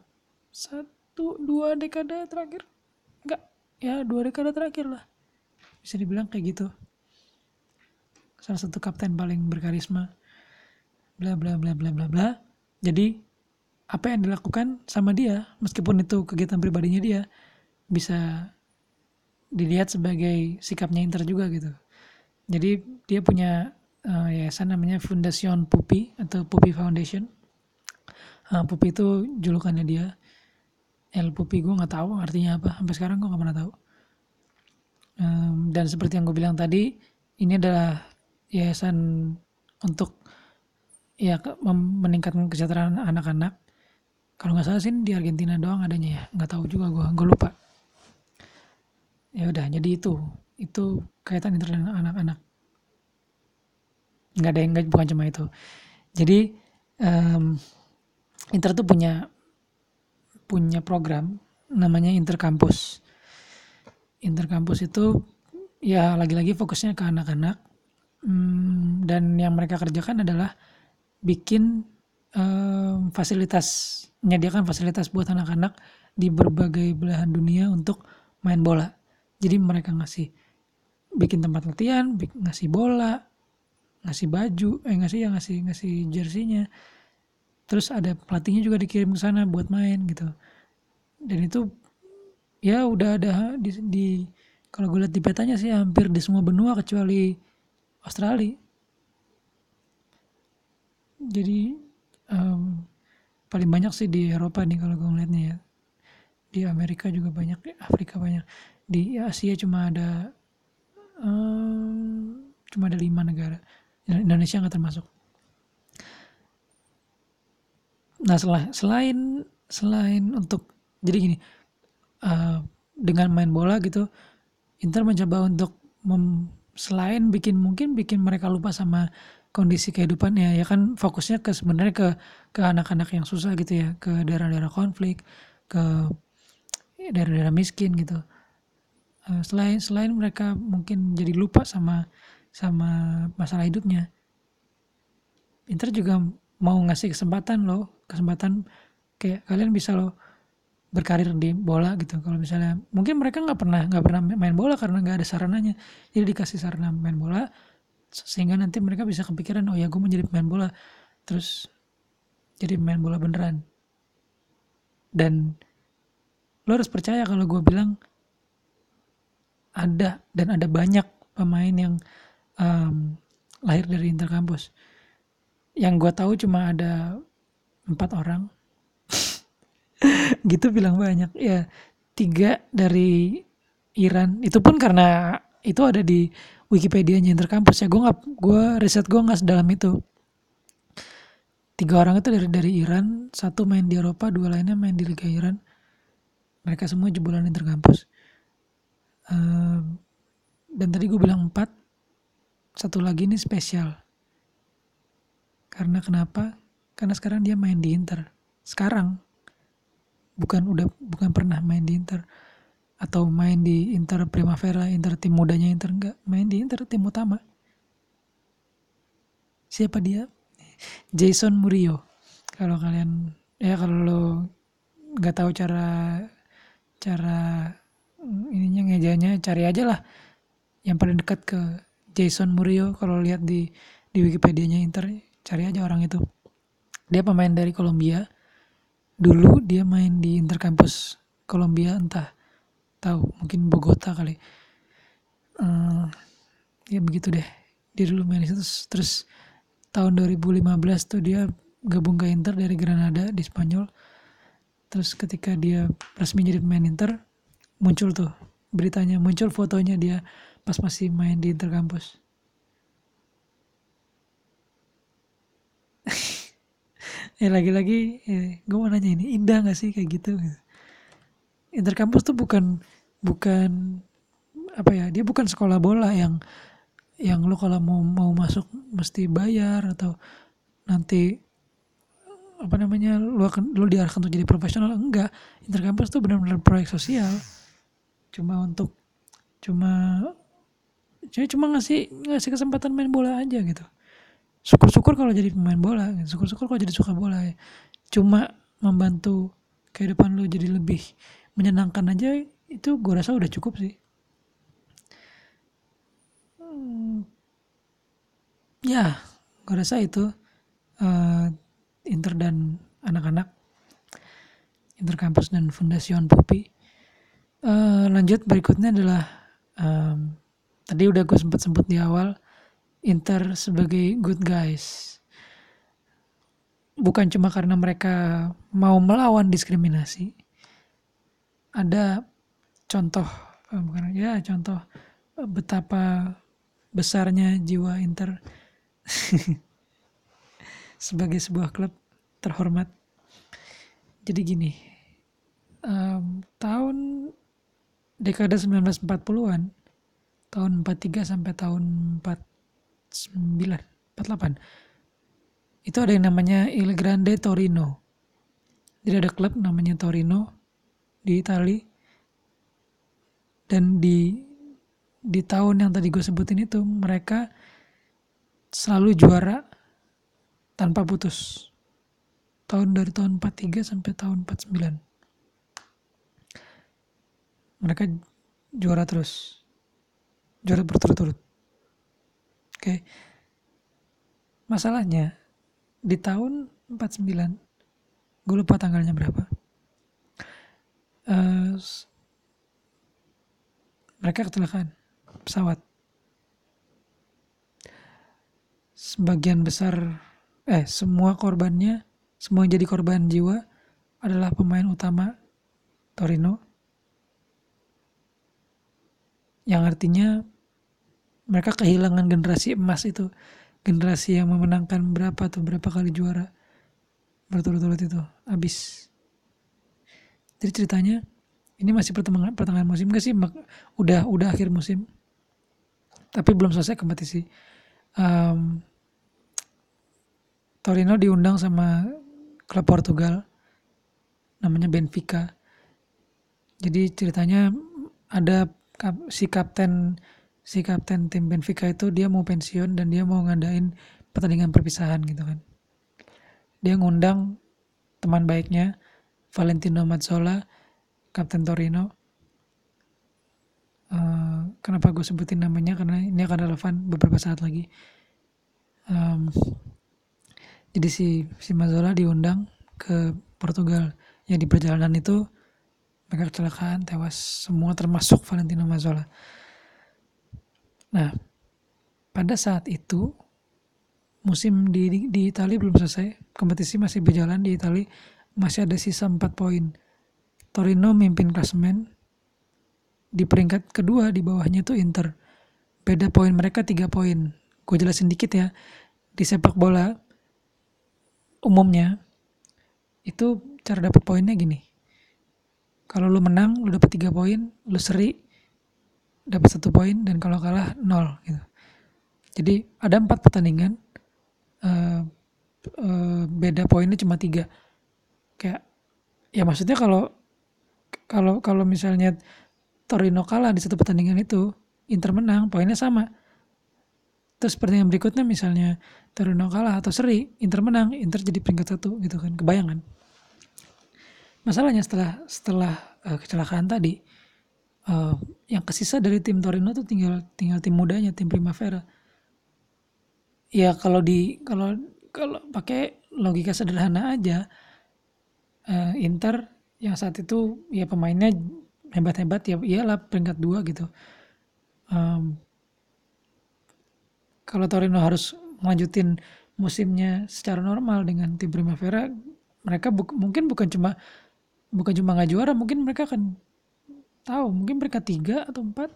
satu dua dekade terakhir. Enggak ya dua dekade terakhir lah. Bisa dibilang kayak gitu. Salah satu kapten paling berkarisma. Bla bla bla bla bla bla. Jadi apa yang dilakukan sama dia meskipun itu kegiatan pribadinya dia bisa dilihat sebagai sikapnya Inter juga gitu. Jadi dia punya uh, yayasan namanya Fundación Pupi atau Pupi Foundation. Uh, Pupi itu julukannya dia El Pupi gue nggak tahu artinya apa. Sampai sekarang gue nggak pernah tahu. Um, dan seperti yang gue bilang tadi ini adalah yayasan untuk ya meningkatkan kesejahteraan anak-anak. Kalau nggak salah sih di Argentina doang adanya ya. Nggak tahu juga gue gue lupa. Ya udah jadi itu. Itu kaitan internet anak-anak. Nggak ada yang nggak bukan cuma itu. Jadi um, Inter tuh punya punya program namanya Interkampus interkampus itu ya lagi-lagi fokusnya ke anak-anak. Hmm, dan yang mereka kerjakan adalah bikin um, fasilitas menyediakan fasilitas buat anak-anak di berbagai belahan dunia untuk main bola. Jadi mereka ngasih bikin tempat latihan ngasih bola ngasih baju eh ngasih ya ngasih ngasih jersinya terus ada pelatihnya juga dikirim ke sana buat main gitu. Dan itu ya udah ada di, di kalau gue lihat di petanya sih hampir di semua benua kecuali Australia. Jadi um, paling banyak sih di Eropa nih kalau gue ngeliatnya ya. Di Amerika juga banyak di Afrika banyak. Di Asia cuma ada um, cuma ada lima negara. Indonesia nggak termasuk nah selain selain selain untuk jadi gini uh, dengan main bola gitu Inter mencoba untuk mem, selain bikin mungkin bikin mereka lupa sama kondisi kehidupannya ya kan fokusnya ke sebenarnya ke ke anak-anak yang susah gitu ya ke daerah-daerah konflik ke daerah-daerah miskin gitu. Uh, selain selain mereka mungkin jadi lupa sama sama masalah hidupnya Inter juga mau ngasih kesempatan loh kesempatan kayak kalian bisa loh berkarir di bola gitu. Kalau misalnya mungkin mereka nggak pernah nggak pernah main bola karena nggak ada sarananya. Jadi dikasih sarana main bola sehingga nanti mereka bisa kepikiran oh ya gue mau jadi pemain bola. Terus jadi main bola beneran. Dan lo harus percaya kalau gue bilang ada dan ada banyak pemain yang um, lahir dari interkampus yang gue tahu cuma ada empat orang. Gitu bilang banyak. Ya tiga dari Iran. Itu pun karena itu ada di Wikipedia nya interkampus ya. Gue nggak gue riset gue nggak sedalam itu. Tiga orang itu dari dari Iran satu main di Eropa dua lainnya main di Liga Iran. Mereka semua jebolan interkampus uh, dan tadi gue bilang empat. Satu lagi ini spesial. Karena kenapa karena sekarang dia main di Inter. Sekarang. Bukan udah bukan pernah main di Inter. Atau main di Inter Primavera Inter tim mudanya Inter enggak. Main di Inter tim utama. Siapa dia? Jason Murillo. Kalau kalian ya kalau nggak tahu cara cara ininya ngejanya cari aja lah. Yang paling dekat ke Jason Murillo kalau lihat di di Wikipedia-nya Inter cari aja orang itu dia pemain dari Kolombia dulu dia main di Inter Campus Kolombia entah tahu mungkin Bogota kali. Uh, ya begitu deh. Dia dulu main di situ. Terus tahun 2015 tuh dia gabung ke Inter dari Granada di Spanyol. Terus ketika dia resmi jadi pemain Inter muncul tuh. Beritanya muncul fotonya dia pas masih main di Inter kampus ya lagi-lagi ya, gue mau nanya ini indah gak sih kayak gitu? Inter kampus tuh bukan bukan apa ya dia bukan sekolah bola yang yang lo kalau mau mau masuk mesti bayar atau nanti apa namanya lu akan lu diarahkan untuk jadi profesional enggak. Interkampus tuh benar-benar proyek sosial. Cuma untuk cuma cuma cuma ngasih ngasih kesempatan main bola aja gitu syukur-syukur kalau jadi pemain bola syukur-syukur kalau jadi suka bola ya. cuma membantu kehidupan lu jadi lebih menyenangkan aja itu gue rasa udah cukup sih. Hmm, ya gue rasa itu uh, Inter dan anak-anak Interkampus dan Fundasion Pupi uh, lanjut berikutnya adalah um, tadi udah gue sempat sebut di awal Inter sebagai good guys bukan cuma karena mereka mau melawan diskriminasi ada contoh uh, bukan ya contoh uh, betapa besarnya jiwa Inter sebagai sebuah klub terhormat. Jadi gini, um, tahun dekade 1940-an, tahun 43 sampai tahun 49, 48, itu ada yang namanya Il Grande Torino. Jadi ada klub namanya Torino di Itali dan di di tahun yang tadi gue sebutin itu mereka selalu juara tanpa putus. Tahun dari tahun 43 sampai tahun 49. Mereka juara terus. Juara berturut-turut. Oke. Masalahnya di tahun 49 gue lupa tanggalnya berapa. Uh, mereka kecelakaan pesawat. Sebagian besar eh semua korbannya semua yang jadi korban jiwa adalah pemain utama Torino yang artinya mereka kehilangan generasi emas itu. Generasi yang memenangkan berapa tuh berapa kali juara. Berturut-turut itu habis. Jadi ceritanya ini masih pertengahan pertengahan musim gak sih? Udah udah akhir musim. Tapi belum selesai kompetisi. Um, Torino diundang sama klub Portugal namanya Benfica. Jadi ceritanya ada si kapten si kapten tim Benfica itu dia mau pensiun dan dia mau ngadain pertandingan perpisahan gitu kan. Dia ngundang teman baiknya Valentino Mazzola, kapten Torino. Uh, kenapa gue sebutin namanya karena ini akan relevan beberapa saat lagi. Um, jadi si si Mazzola diundang ke Portugal yang di perjalanan itu mereka kecelakaan tewas semua termasuk Valentino Mazzola nah pada saat itu musim di, di, di Italia belum selesai. Kompetisi masih berjalan di Italia masih ada sisa 4 poin. Torino mimpin klasemen. Di peringkat kedua di bawahnya itu Inter. Beda poin mereka 3 poin. Gue jelasin dikit ya. Di sepak bola umumnya itu cara dapat poinnya gini. Kalau lu menang lu dapat tiga poin lu seri dapat satu poin dan kalau kalah nol gitu. Jadi ada empat pertandingan uh, uh, beda poinnya cuma tiga. Kayak ya maksudnya kalau kalau kalau misalnya Torino kalah di satu pertandingan itu, Inter menang, poinnya sama. Terus pertandingan berikutnya misalnya Torino kalah atau seri, Inter menang, Inter jadi peringkat satu gitu kan, kebayangan. Masalahnya setelah setelah uh, kecelakaan tadi, uh, yang kesisa dari tim Torino tuh tinggal tinggal tim mudanya, tim Primavera. Ya kalau di kalau kalau pakai logika sederhana aja, uh, Inter yang saat itu ya pemainnya hebat-hebat ya iyalah peringkat dua gitu. Um, kalau Torino harus melanjutin musimnya secara normal dengan tim Primavera, mereka bu mungkin bukan cuma bukan cuma nggak juara mungkin mereka akan tahu mungkin mereka tiga atau empat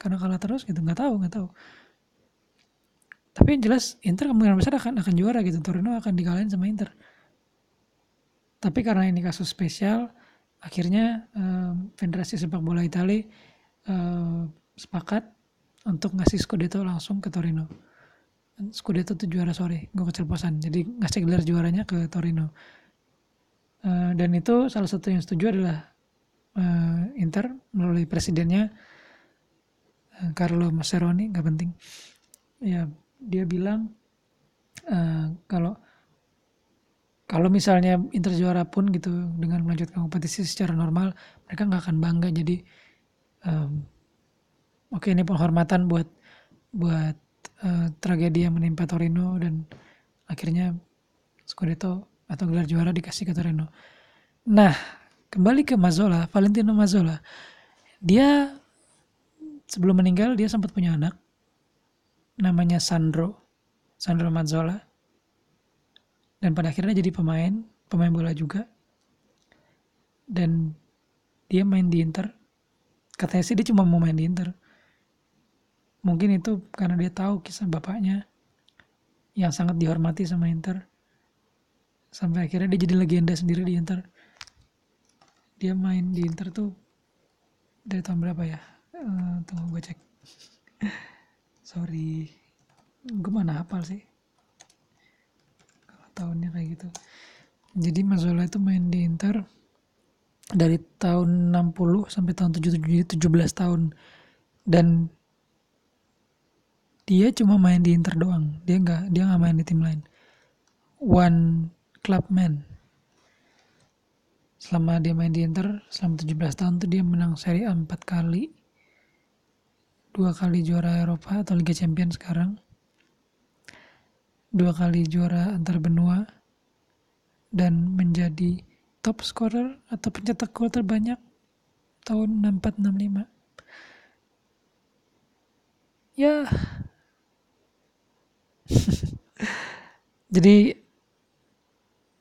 karena kalah terus gitu nggak tahu nggak tahu. Tapi yang jelas Inter kemungkinan besar akan akan juara gitu Torino akan dikalahin sama Inter. Tapi karena ini kasus spesial akhirnya um, Federasi Sepak Bola Italia um, sepakat untuk ngasih Scudetto langsung ke Torino. Scudetto itu juara sorry gue keceplosan jadi ngasih gelar juaranya ke Torino. Eh, dan itu salah satu yang setuju adalah uh, Inter melalui presidennya uh, Carlo Mascheroni nggak penting ya dia bilang uh, kalau kalau misalnya Inter juara pun gitu dengan melanjutkan kompetisi secara normal mereka nggak akan bangga jadi um, oke okay, ini penghormatan buat buat uh, tragedi yang menimpa Torino dan akhirnya Scudetto atau gelar juara dikasih ke Torino. Nah, kembali ke Mazzola, Valentino Mazzola. Dia sebelum meninggal dia sempat punya anak namanya Sandro, Sandro Mazzola. Dan pada akhirnya jadi pemain, pemain bola juga. Dan dia main di Inter. Katanya sih dia cuma mau main di Inter. Mungkin itu karena dia tahu kisah bapaknya yang sangat dihormati sama Inter sampai akhirnya dia jadi legenda sendiri di Inter dia main di Inter tuh dari tahun berapa ya? Uh, tunggu gue cek. Sorry. Gue mana hafal sih? Kalau tahunnya kayak gitu. Jadi Mazzola itu main di Inter dari tahun 60 sampai tahun 77 17 tahun. Dan dia cuma main di Inter doang. Dia nggak dia nggak main di tim lain. One clubman. Selama dia main di Inter, selama 17 tahun tuh dia menang Serie A 4 kali. Dua kali juara Eropa atau Liga Champions sekarang. Dua kali juara antar benua. Dan menjadi top scorer atau pencetak gol terbanyak tahun 6465. Ya. Jadi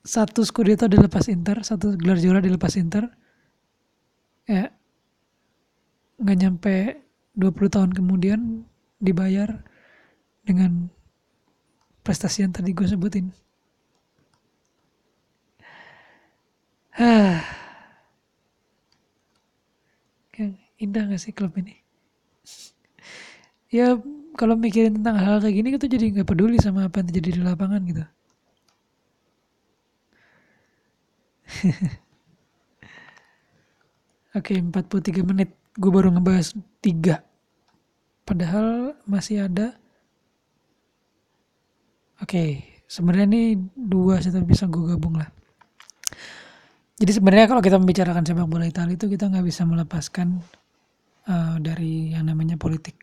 satu Scudetto dilepas Inter, satu gelar juara dilepas Inter. Ya, nggak nyampe 20 tahun kemudian dibayar dengan prestasi yang tadi gue sebutin. Hah. Indah gak sih klub ini? ya kalau mikirin tentang hal, -hal kayak gini kita jadi nggak peduli sama apa yang terjadi di lapangan gitu. Oke, okay, 43 menit. Gue baru ngebahas 3. Padahal masih ada. Oke, okay, sebenarnya ini dua sih tapi bisa gue gabung lah. Jadi sebenarnya kalau kita membicarakan sepak bola Italia itu kita nggak bisa melepaskan uh, dari yang namanya politik.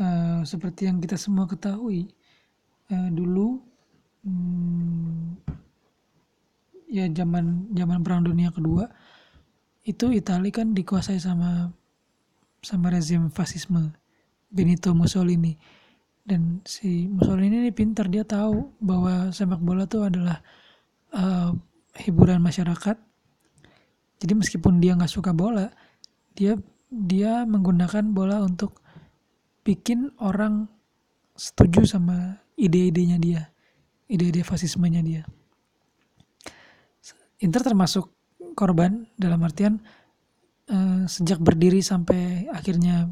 Uh, seperti yang kita semua ketahui, uh, dulu hmm, ya zaman zaman perang dunia kedua itu Italia kan dikuasai sama sama rezim fasisme Benito Mussolini. Dan si Mussolini ini pintar dia tahu bahwa sepak bola itu adalah uh, hiburan masyarakat. Jadi meskipun dia nggak suka bola dia dia menggunakan bola untuk bikin orang setuju sama ide-idenya dia ide-ide fasismenya dia Inter termasuk korban dalam artian uh, sejak berdiri sampai akhirnya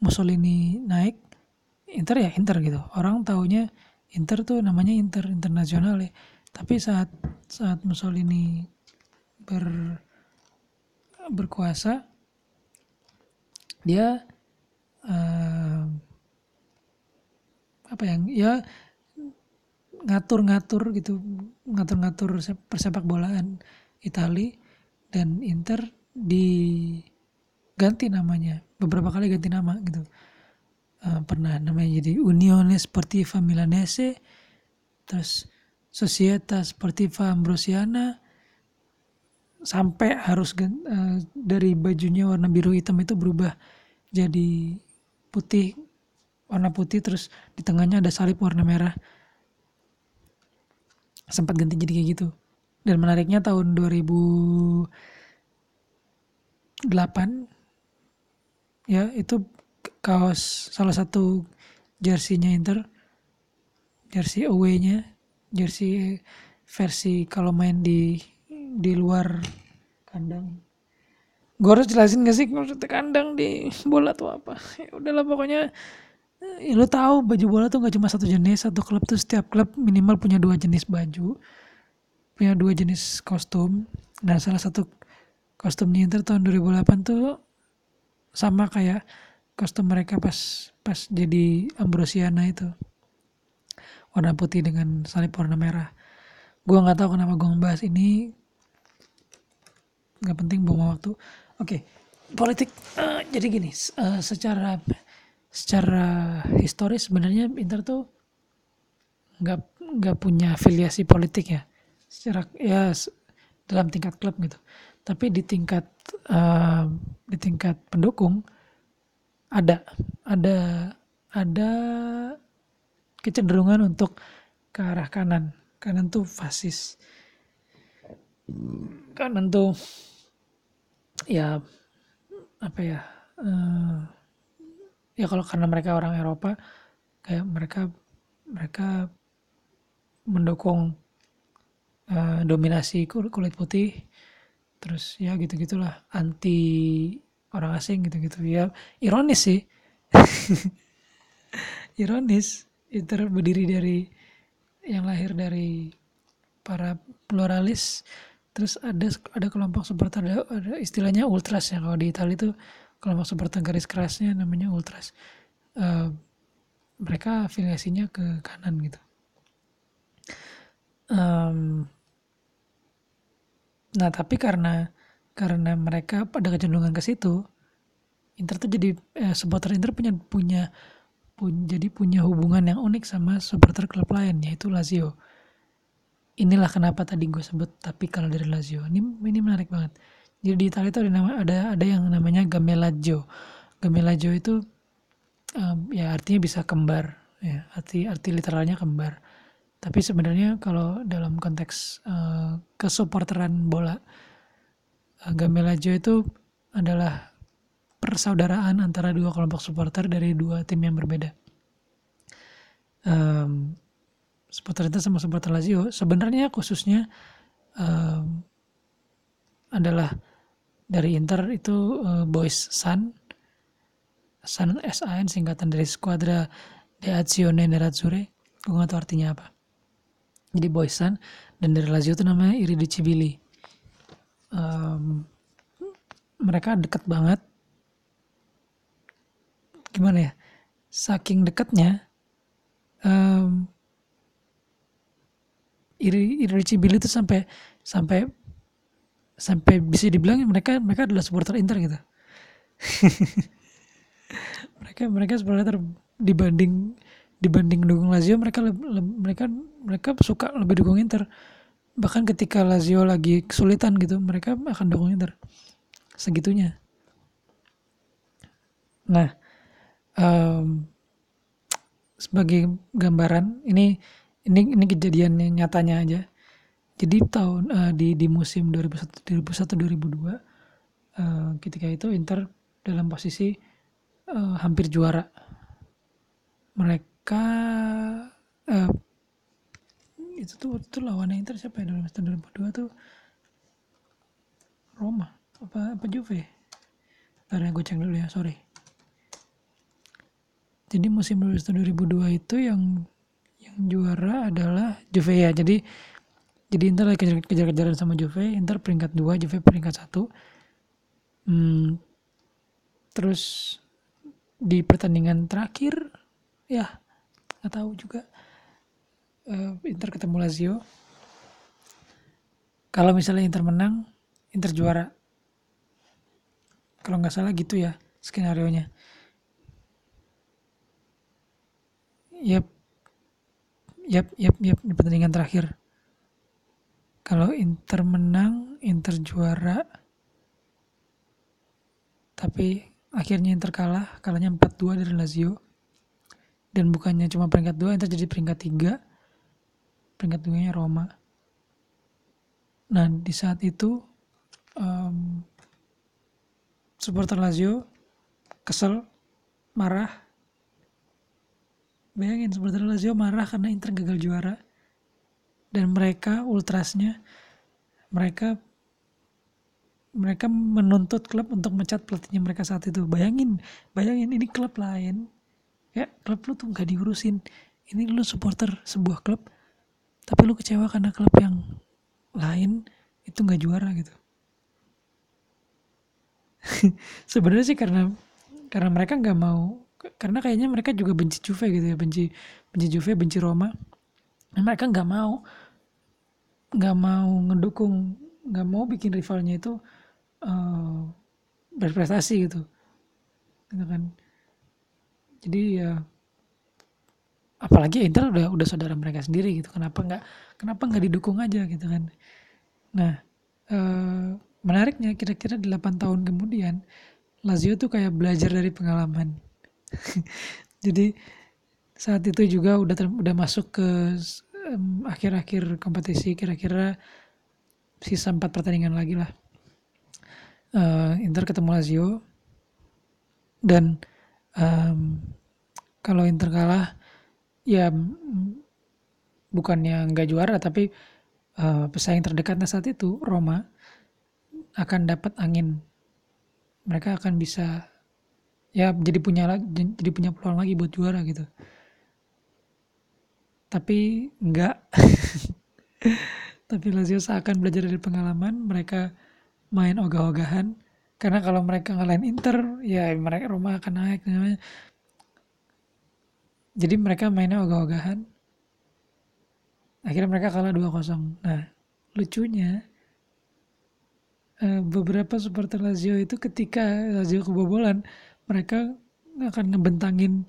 Mussolini naik Inter ya Inter gitu. Orang taunya Inter tuh namanya Inter internasional ya. Tapi saat saat Mussolini ber berkuasa dia uh, apa yang ya ngatur-ngatur gitu ngatur-ngatur persepak bolaan Itali dan Inter diganti namanya beberapa kali ganti nama gitu. Uh, pernah namanya jadi Unione Sportiva Milanese terus Società Sportiva Ambrosiana sampai harus uh, dari bajunya warna biru hitam itu berubah jadi putih warna putih terus di tengahnya ada salib warna merah sempat ganti jadi kayak gitu. Dan menariknya tahun 2008 ya itu kaos salah satu jersinya Inter jersey away-nya jersey versi kalau main di di luar kandang. Gue harus jelasin gak sih maksudnya kandang di bola tuh apa? Ya udahlah pokoknya ya lo tahu baju bola tuh gak cuma satu jenis satu klub tuh setiap klub minimal punya dua jenis baju punya dua jenis kostum. Dan salah satu kostumnya Inter tahun 2008 tuh sama kayak kostum mereka pas pas jadi Ambrosiana itu. Warna putih dengan salib warna merah. Gue nggak tahu kenapa gue ngebahas ini. Nggak penting buang waktu. Oke okay. politik uh, jadi gini uh, secara secara historis sebenarnya Inter tuh nggak nggak punya afiliasi politik ya. Secara ya dalam tingkat klub gitu. Tapi di tingkat uh, di tingkat pendukung ada ada ada kecenderungan untuk ke arah kanan. Kanan tuh fasis. Kanan tuh ya apa ya uh, ya kalau karena mereka orang Eropa kayak mereka mereka mendukung uh, dominasi kulit putih terus ya gitu gitulah anti orang asing gitu gitu ya ironis sih. Ironis itu berdiri dari yang lahir dari para pluralis terus ada ada kelompok seperti ada, ada istilahnya ultras ya kalau di Italia itu kelompok supporter garis kerasnya namanya ultras uh, mereka afiliasinya ke kanan gitu. Um, nah tapi karena karena mereka pada kecenderungan ke situ Inter tuh jadi eh, supporter Inter punya punya pun, jadi punya hubungan yang unik sama supporter klub lain yaitu Lazio. Inilah kenapa tadi gue sebut tapi kalau dari Lazio. Ini ini menarik banget jadi di Italia itu ada nama ada ada yang namanya gamelaggio gamelaggio itu um, ya artinya bisa kembar ya. Arti arti literalnya kembar. Tapi sebenarnya kalau dalam konteks uh, kesupporteran bola uh, itu adalah persaudaraan antara dua kelompok supporter dari dua tim yang berbeda. Um, supporter itu sama supporter Lazio. Sebenarnya khususnya um, adalah dari Inter itu uh, Boys Sun. Sun SAN singkatan dari Squadra de Azione Nerazzurre gue gak tau artinya apa. Jadi Boys Sun. Dan dari Lazio itu namanya Iridicibili um, mereka dekat banget. Gimana ya? Saking dekatnya um, Iridicibili itu sampai sampai sampai bisa dibilang mereka mereka adalah supporter Inter gitu. Mereka mereka supporter dibanding dibanding dukung Lazio mereka le, le, mereka mereka suka lebih dukung Inter. Bahkan ketika Lazio lagi kesulitan gitu mereka akan dukung Inter. Segitunya. Nah um, sebagai gambaran ini ini ini kejadian nyatanya aja jadi tahun uh, di di musim 2001 2001 2002 uh, ketika itu Inter dalam posisi uh, hampir juara mereka uh, itu tuh itu lawannya Inter siapa ya 2002 tuh Roma apa apa Juve Ntar ya gue cek dulu ya, sorry. Jadi musim 2002 itu yang yang juara adalah Juve ya. Jadi jadi Inter lagi kejar-kejaran sama Juve, Inter peringkat 2, Juve peringkat 1. Hmm, terus di pertandingan terakhir ya nggak tahu juga uh, Inter ketemu Lazio. Kalau misalnya Inter menang, Inter juara. Kalau nggak salah gitu ya skenario nya. Yap, yap, yap, yap di pertandingan terakhir. Kalau Inter menang, Inter juara. Tapi akhirnya Inter kalah, kalahnya 4-2 dari Lazio. Dan bukannya cuma peringkat 2, Inter jadi peringkat 3. Peringkat 2-nya Roma. Nah, di saat itu um, supporter Lazio kesel, marah. Bayangin supporter Lazio marah karena Inter gagal juara dan mereka ultrasnya mereka mereka menuntut klub untuk mencat pelatihnya mereka saat itu. Bayangin bayangin ini klub lain. Ya klub lu tuh nggak diurusin. Ini lu supporter sebuah klub tapi lu kecewa karena klub yang lain itu nggak juara gitu. Sebenarnya sih karena karena mereka nggak mau karena kayaknya mereka juga benci Juve gitu ya benci benci Juve benci Roma. Mereka nggak mau nggak mau ngedukung nggak mau bikin rivalnya itu uh, berprestasi gitu. Gitu kan. Jadi ya apalagi Inter udah udah saudara mereka sendiri gitu. Kenapa nggak kenapa nggak didukung aja gitu kan. Nah uh, menariknya kira-kira 8 tahun kemudian Lazio tuh kayak belajar dari pengalaman. Jadi saat itu juga udah udah masuk ke akhir-akhir kompetisi kira-kira sisa empat pertandingan lagi lah. Uh, Inter ketemu Lazio. Dan um, kalau Inter kalah ya bukannya nggak juara tapi uh, pesaing terdekatnya saat itu Roma akan dapat angin. Mereka akan bisa ya jadi punya jadi punya peluang lagi buat juara gitu tapi enggak. Tapi Lazio seakan belajar dari pengalaman mereka main ogah-ogahan. Karena kalau mereka ngalahin Inter ya mereka rumah akan naik jadi mereka mainnya ogah-ogahan. Akhirnya mereka kalah 2-0 nah lucunya eh, beberapa supporter Lazio itu ketika Lazio kebobolan mereka akan ngebentangin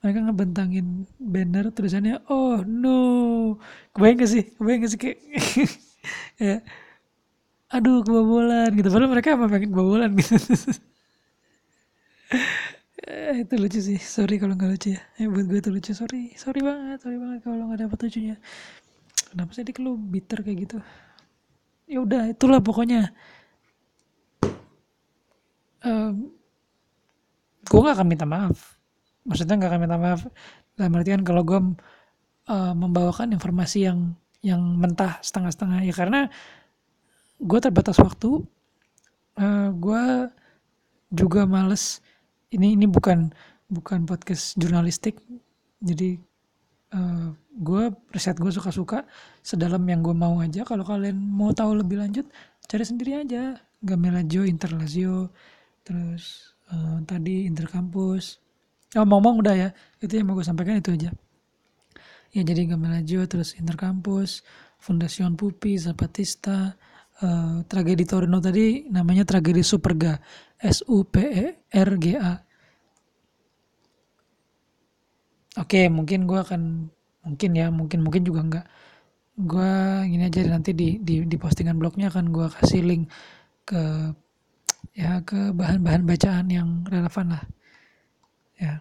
mereka ngebentangin banner tulisannya oh no. Kebayang gak sih? Kebayang gak sih kayak ya aduh kebobolan gitu. Padahal mereka emang pengen kebobolan gitu. Eh, itu lucu sih. Sorry kalau nggak lucu ya. Eh, buat gue itu lucu. Sorry sorry banget sorry banget kalau nggak dapet lucunya. Kenapa sih dik lu bitter kayak gitu? Ya udah itulah pokoknya. Um, gue gak akan minta maaf maksudnya nggak akan minta maaf dalam artian kalau gue uh, membawakan informasi yang yang mentah setengah-setengah. Ya karena gue terbatas waktu uh, eh, gue juga males. Ini ini bukan bukan podcast jurnalistik. Jadi uh, eh, gue riset gue suka-suka sedalam yang gue mau aja. Kalau kalian mau tahu lebih lanjut cari sendiri aja. Gamelajo Interlazio terus uh, tadi Interkampus Oh, ngomong udah ya, itu yang mau gue sampaikan itu aja. Ya jadi Gamelajo, terus Interkampus, Fundasion Pupi, Zapatista, uh, tragedi Torino tadi namanya tragedi Superga, S U P E R G A. Oke, mungkin gue akan mungkin ya, mungkin mungkin juga enggak. Gue gini aja nanti di di, di postingan blognya akan gue kasih link ke ya ke bahan-bahan bacaan yang relevan lah ya.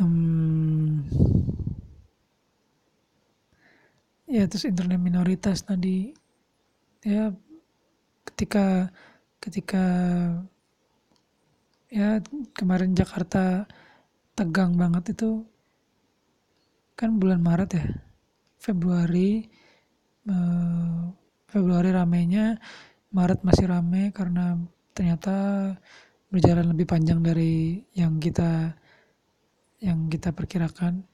Um, ya terus internet minoritas tadi ya ketika ketika ya kemarin Jakarta tegang banget itu kan bulan Maret ya Februari uh, Februari ramenya Maret masih rame karena ternyata berjalan lebih panjang dari yang kita yang kita perkirakan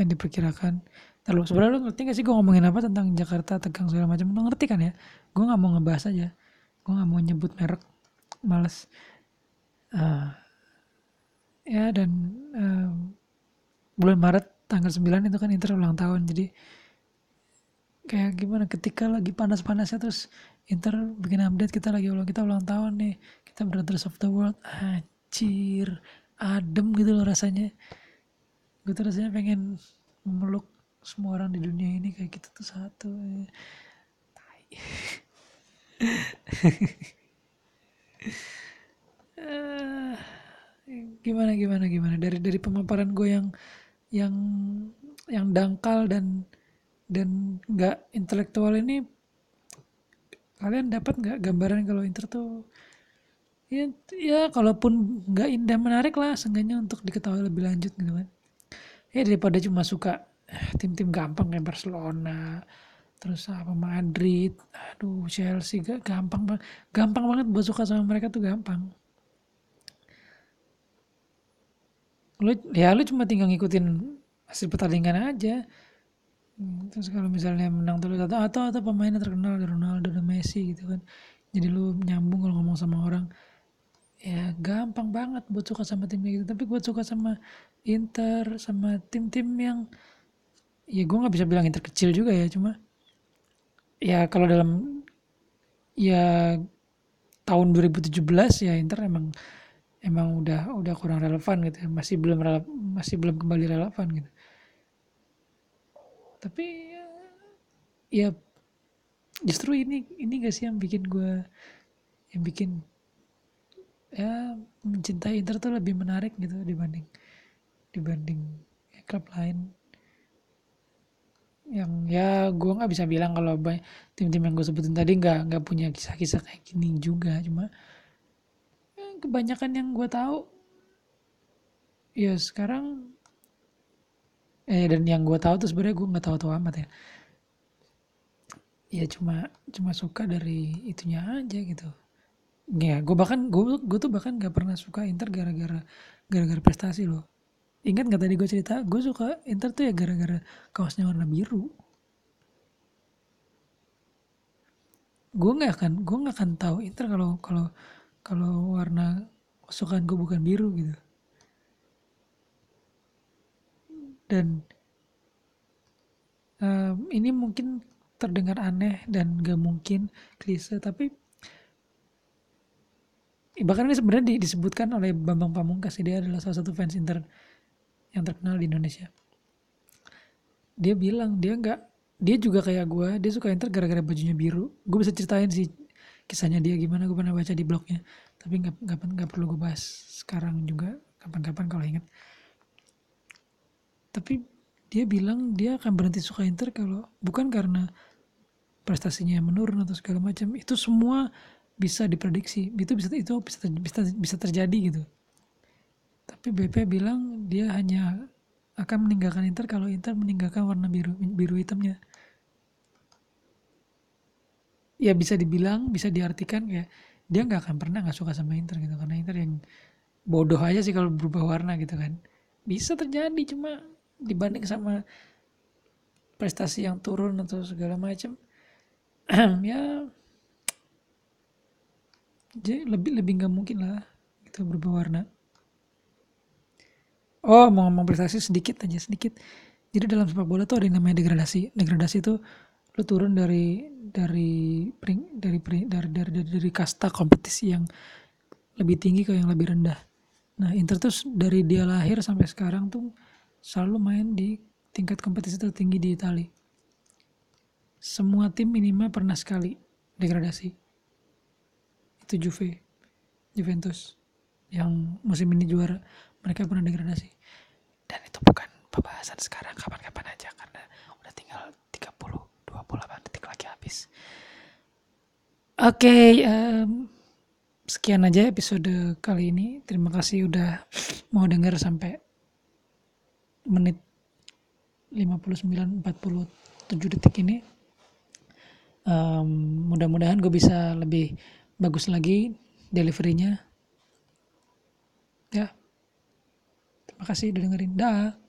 yang diperkirakan. Terlalu sebenarnya lu ngerti gak sih gue ngomongin apa tentang Jakarta tegang segala macam? Lu ngerti kan ya? Gue nggak mau ngebahas aja. Gue nggak mau nyebut merek males. Uh, ya dan uh, bulan Maret tanggal 9 itu kan Inter ulang tahun. Jadi kayak gimana? Ketika lagi panas-panasnya terus Inter bikin update kita lagi ulang kita ulang tahun nih kita brothers of the world anjir adem gitu loh rasanya. Gue tuh rasanya pengen memeluk semua orang di dunia ini kayak kita tuh satu uh, gimana gimana gimana? Dari dari pemaparan gue yang yang yang dangkal dan dan nggak intelektual ini kalian dapat nggak gambaran kalau Inter tuh ya ya kalaupun nggak indah menarik lah seenggaknya untuk diketahui lebih lanjut gitu kan. Ya daripada cuma suka tim-tim gampang kayak Barcelona terus apa Madrid aduh Chelsea gak gampang banget gampang banget buat suka sama mereka tuh gampang. Lu ya lu cuma tinggal ngikutin hasil pertandingan aja. Hmm, terus kalau misalnya menang terus atau atau atau pemainnya terkenal Ronaldo dan Messi gitu kan. Jadi lu nyambung kalau ngomong sama orang ya gampang banget buat suka sama timnya gitu. Tapi buat suka sama Inter sama tim-tim yang ya gue nggak bisa bilang Inter kecil juga ya cuma ya kalau dalam ya tahun 2017 ya Inter emang emang udah udah kurang relevan gitu ya. Masih belum masih belum kembali relevan gitu. Tapi ya, ya justru ini ini gak sih yang bikin gue yang bikin ya mencintai Inter tuh lebih menarik gitu dibanding dibanding klub lain. Yang ya gue nggak bisa bilang kalau tim-tim yang gue sebutin tadi nggak nggak punya kisah-kisah kayak gini juga. Cuma ya, kebanyakan yang gue tahu ya sekarang eh dan yang gue tahu tuh sebenarnya gue nggak tahu-tahu amat ya. Ya cuma cuma suka dari itunya aja gitu ya gue bahkan gue gue tuh bahkan gak pernah suka Inter gara-gara gara-gara prestasi loh Ingat gak tadi gue cerita, gue suka Inter tuh ya gara-gara kaosnya warna biru. Gue nggak akan, gue nggak akan tahu Inter kalau kalau kalau warna kesukaan gue bukan biru gitu. Dan um, ini mungkin terdengar aneh dan gak mungkin klise, tapi bahkan ini sebenarnya disebutkan oleh Bambang Pamungkas dia adalah salah satu fans Inter yang terkenal di Indonesia. Dia bilang dia nggak dia juga kayak gue dia suka Inter gara-gara bajunya biru. Gue bisa ceritain sih kisahnya dia gimana gue pernah baca di blognya. Tapi nggak nggak perlu gue bahas sekarang juga kapan-kapan kalau ingat. Tapi dia bilang dia akan berhenti suka Inter kalau bukan karena prestasinya menurun atau segala macam itu semua bisa diprediksi itu bisa itu bisa bisa bisa terjadi gitu tapi BP bilang dia hanya akan meninggalkan Inter kalau Inter meninggalkan warna biru biru hitamnya. Ya bisa dibilang, bisa diartikan ya dia nggak akan pernah nggak suka sama Inter gitu karena Inter yang bodoh aja sih kalau berubah warna gitu kan. Bisa terjadi cuma dibanding sama prestasi yang turun atau segala macam ya jadi lebih lebih nggak mungkin lah itu berubah warna Oh, mau ngomong prestasi sedikit aja sedikit. Jadi dalam sepak bola tuh ada yang namanya degradasi. Degradasi itu lu turun dari dari pring, dari, pring, dari dari dari dari kasta kompetisi yang lebih tinggi ke yang lebih rendah. Nah, Inter tuh dari dia lahir sampai sekarang tuh selalu main di tingkat kompetisi tertinggi di Italia. Semua tim minimal pernah sekali degradasi. Itu Juve, Juventus yang musim ini juara mereka pernah degradasi. Dan itu bukan pembahasan sekarang kapan-kapan aja karena udah tinggal 30 28 detik lagi habis. Oke okay, um, sekian aja episode kali ini. Terima kasih udah mau denger sampai menit 59 47 detik ini. Um, mudah-mudahan gue bisa lebih bagus lagi deliverynya. Ya. Terima kasih udah dengerin. Dah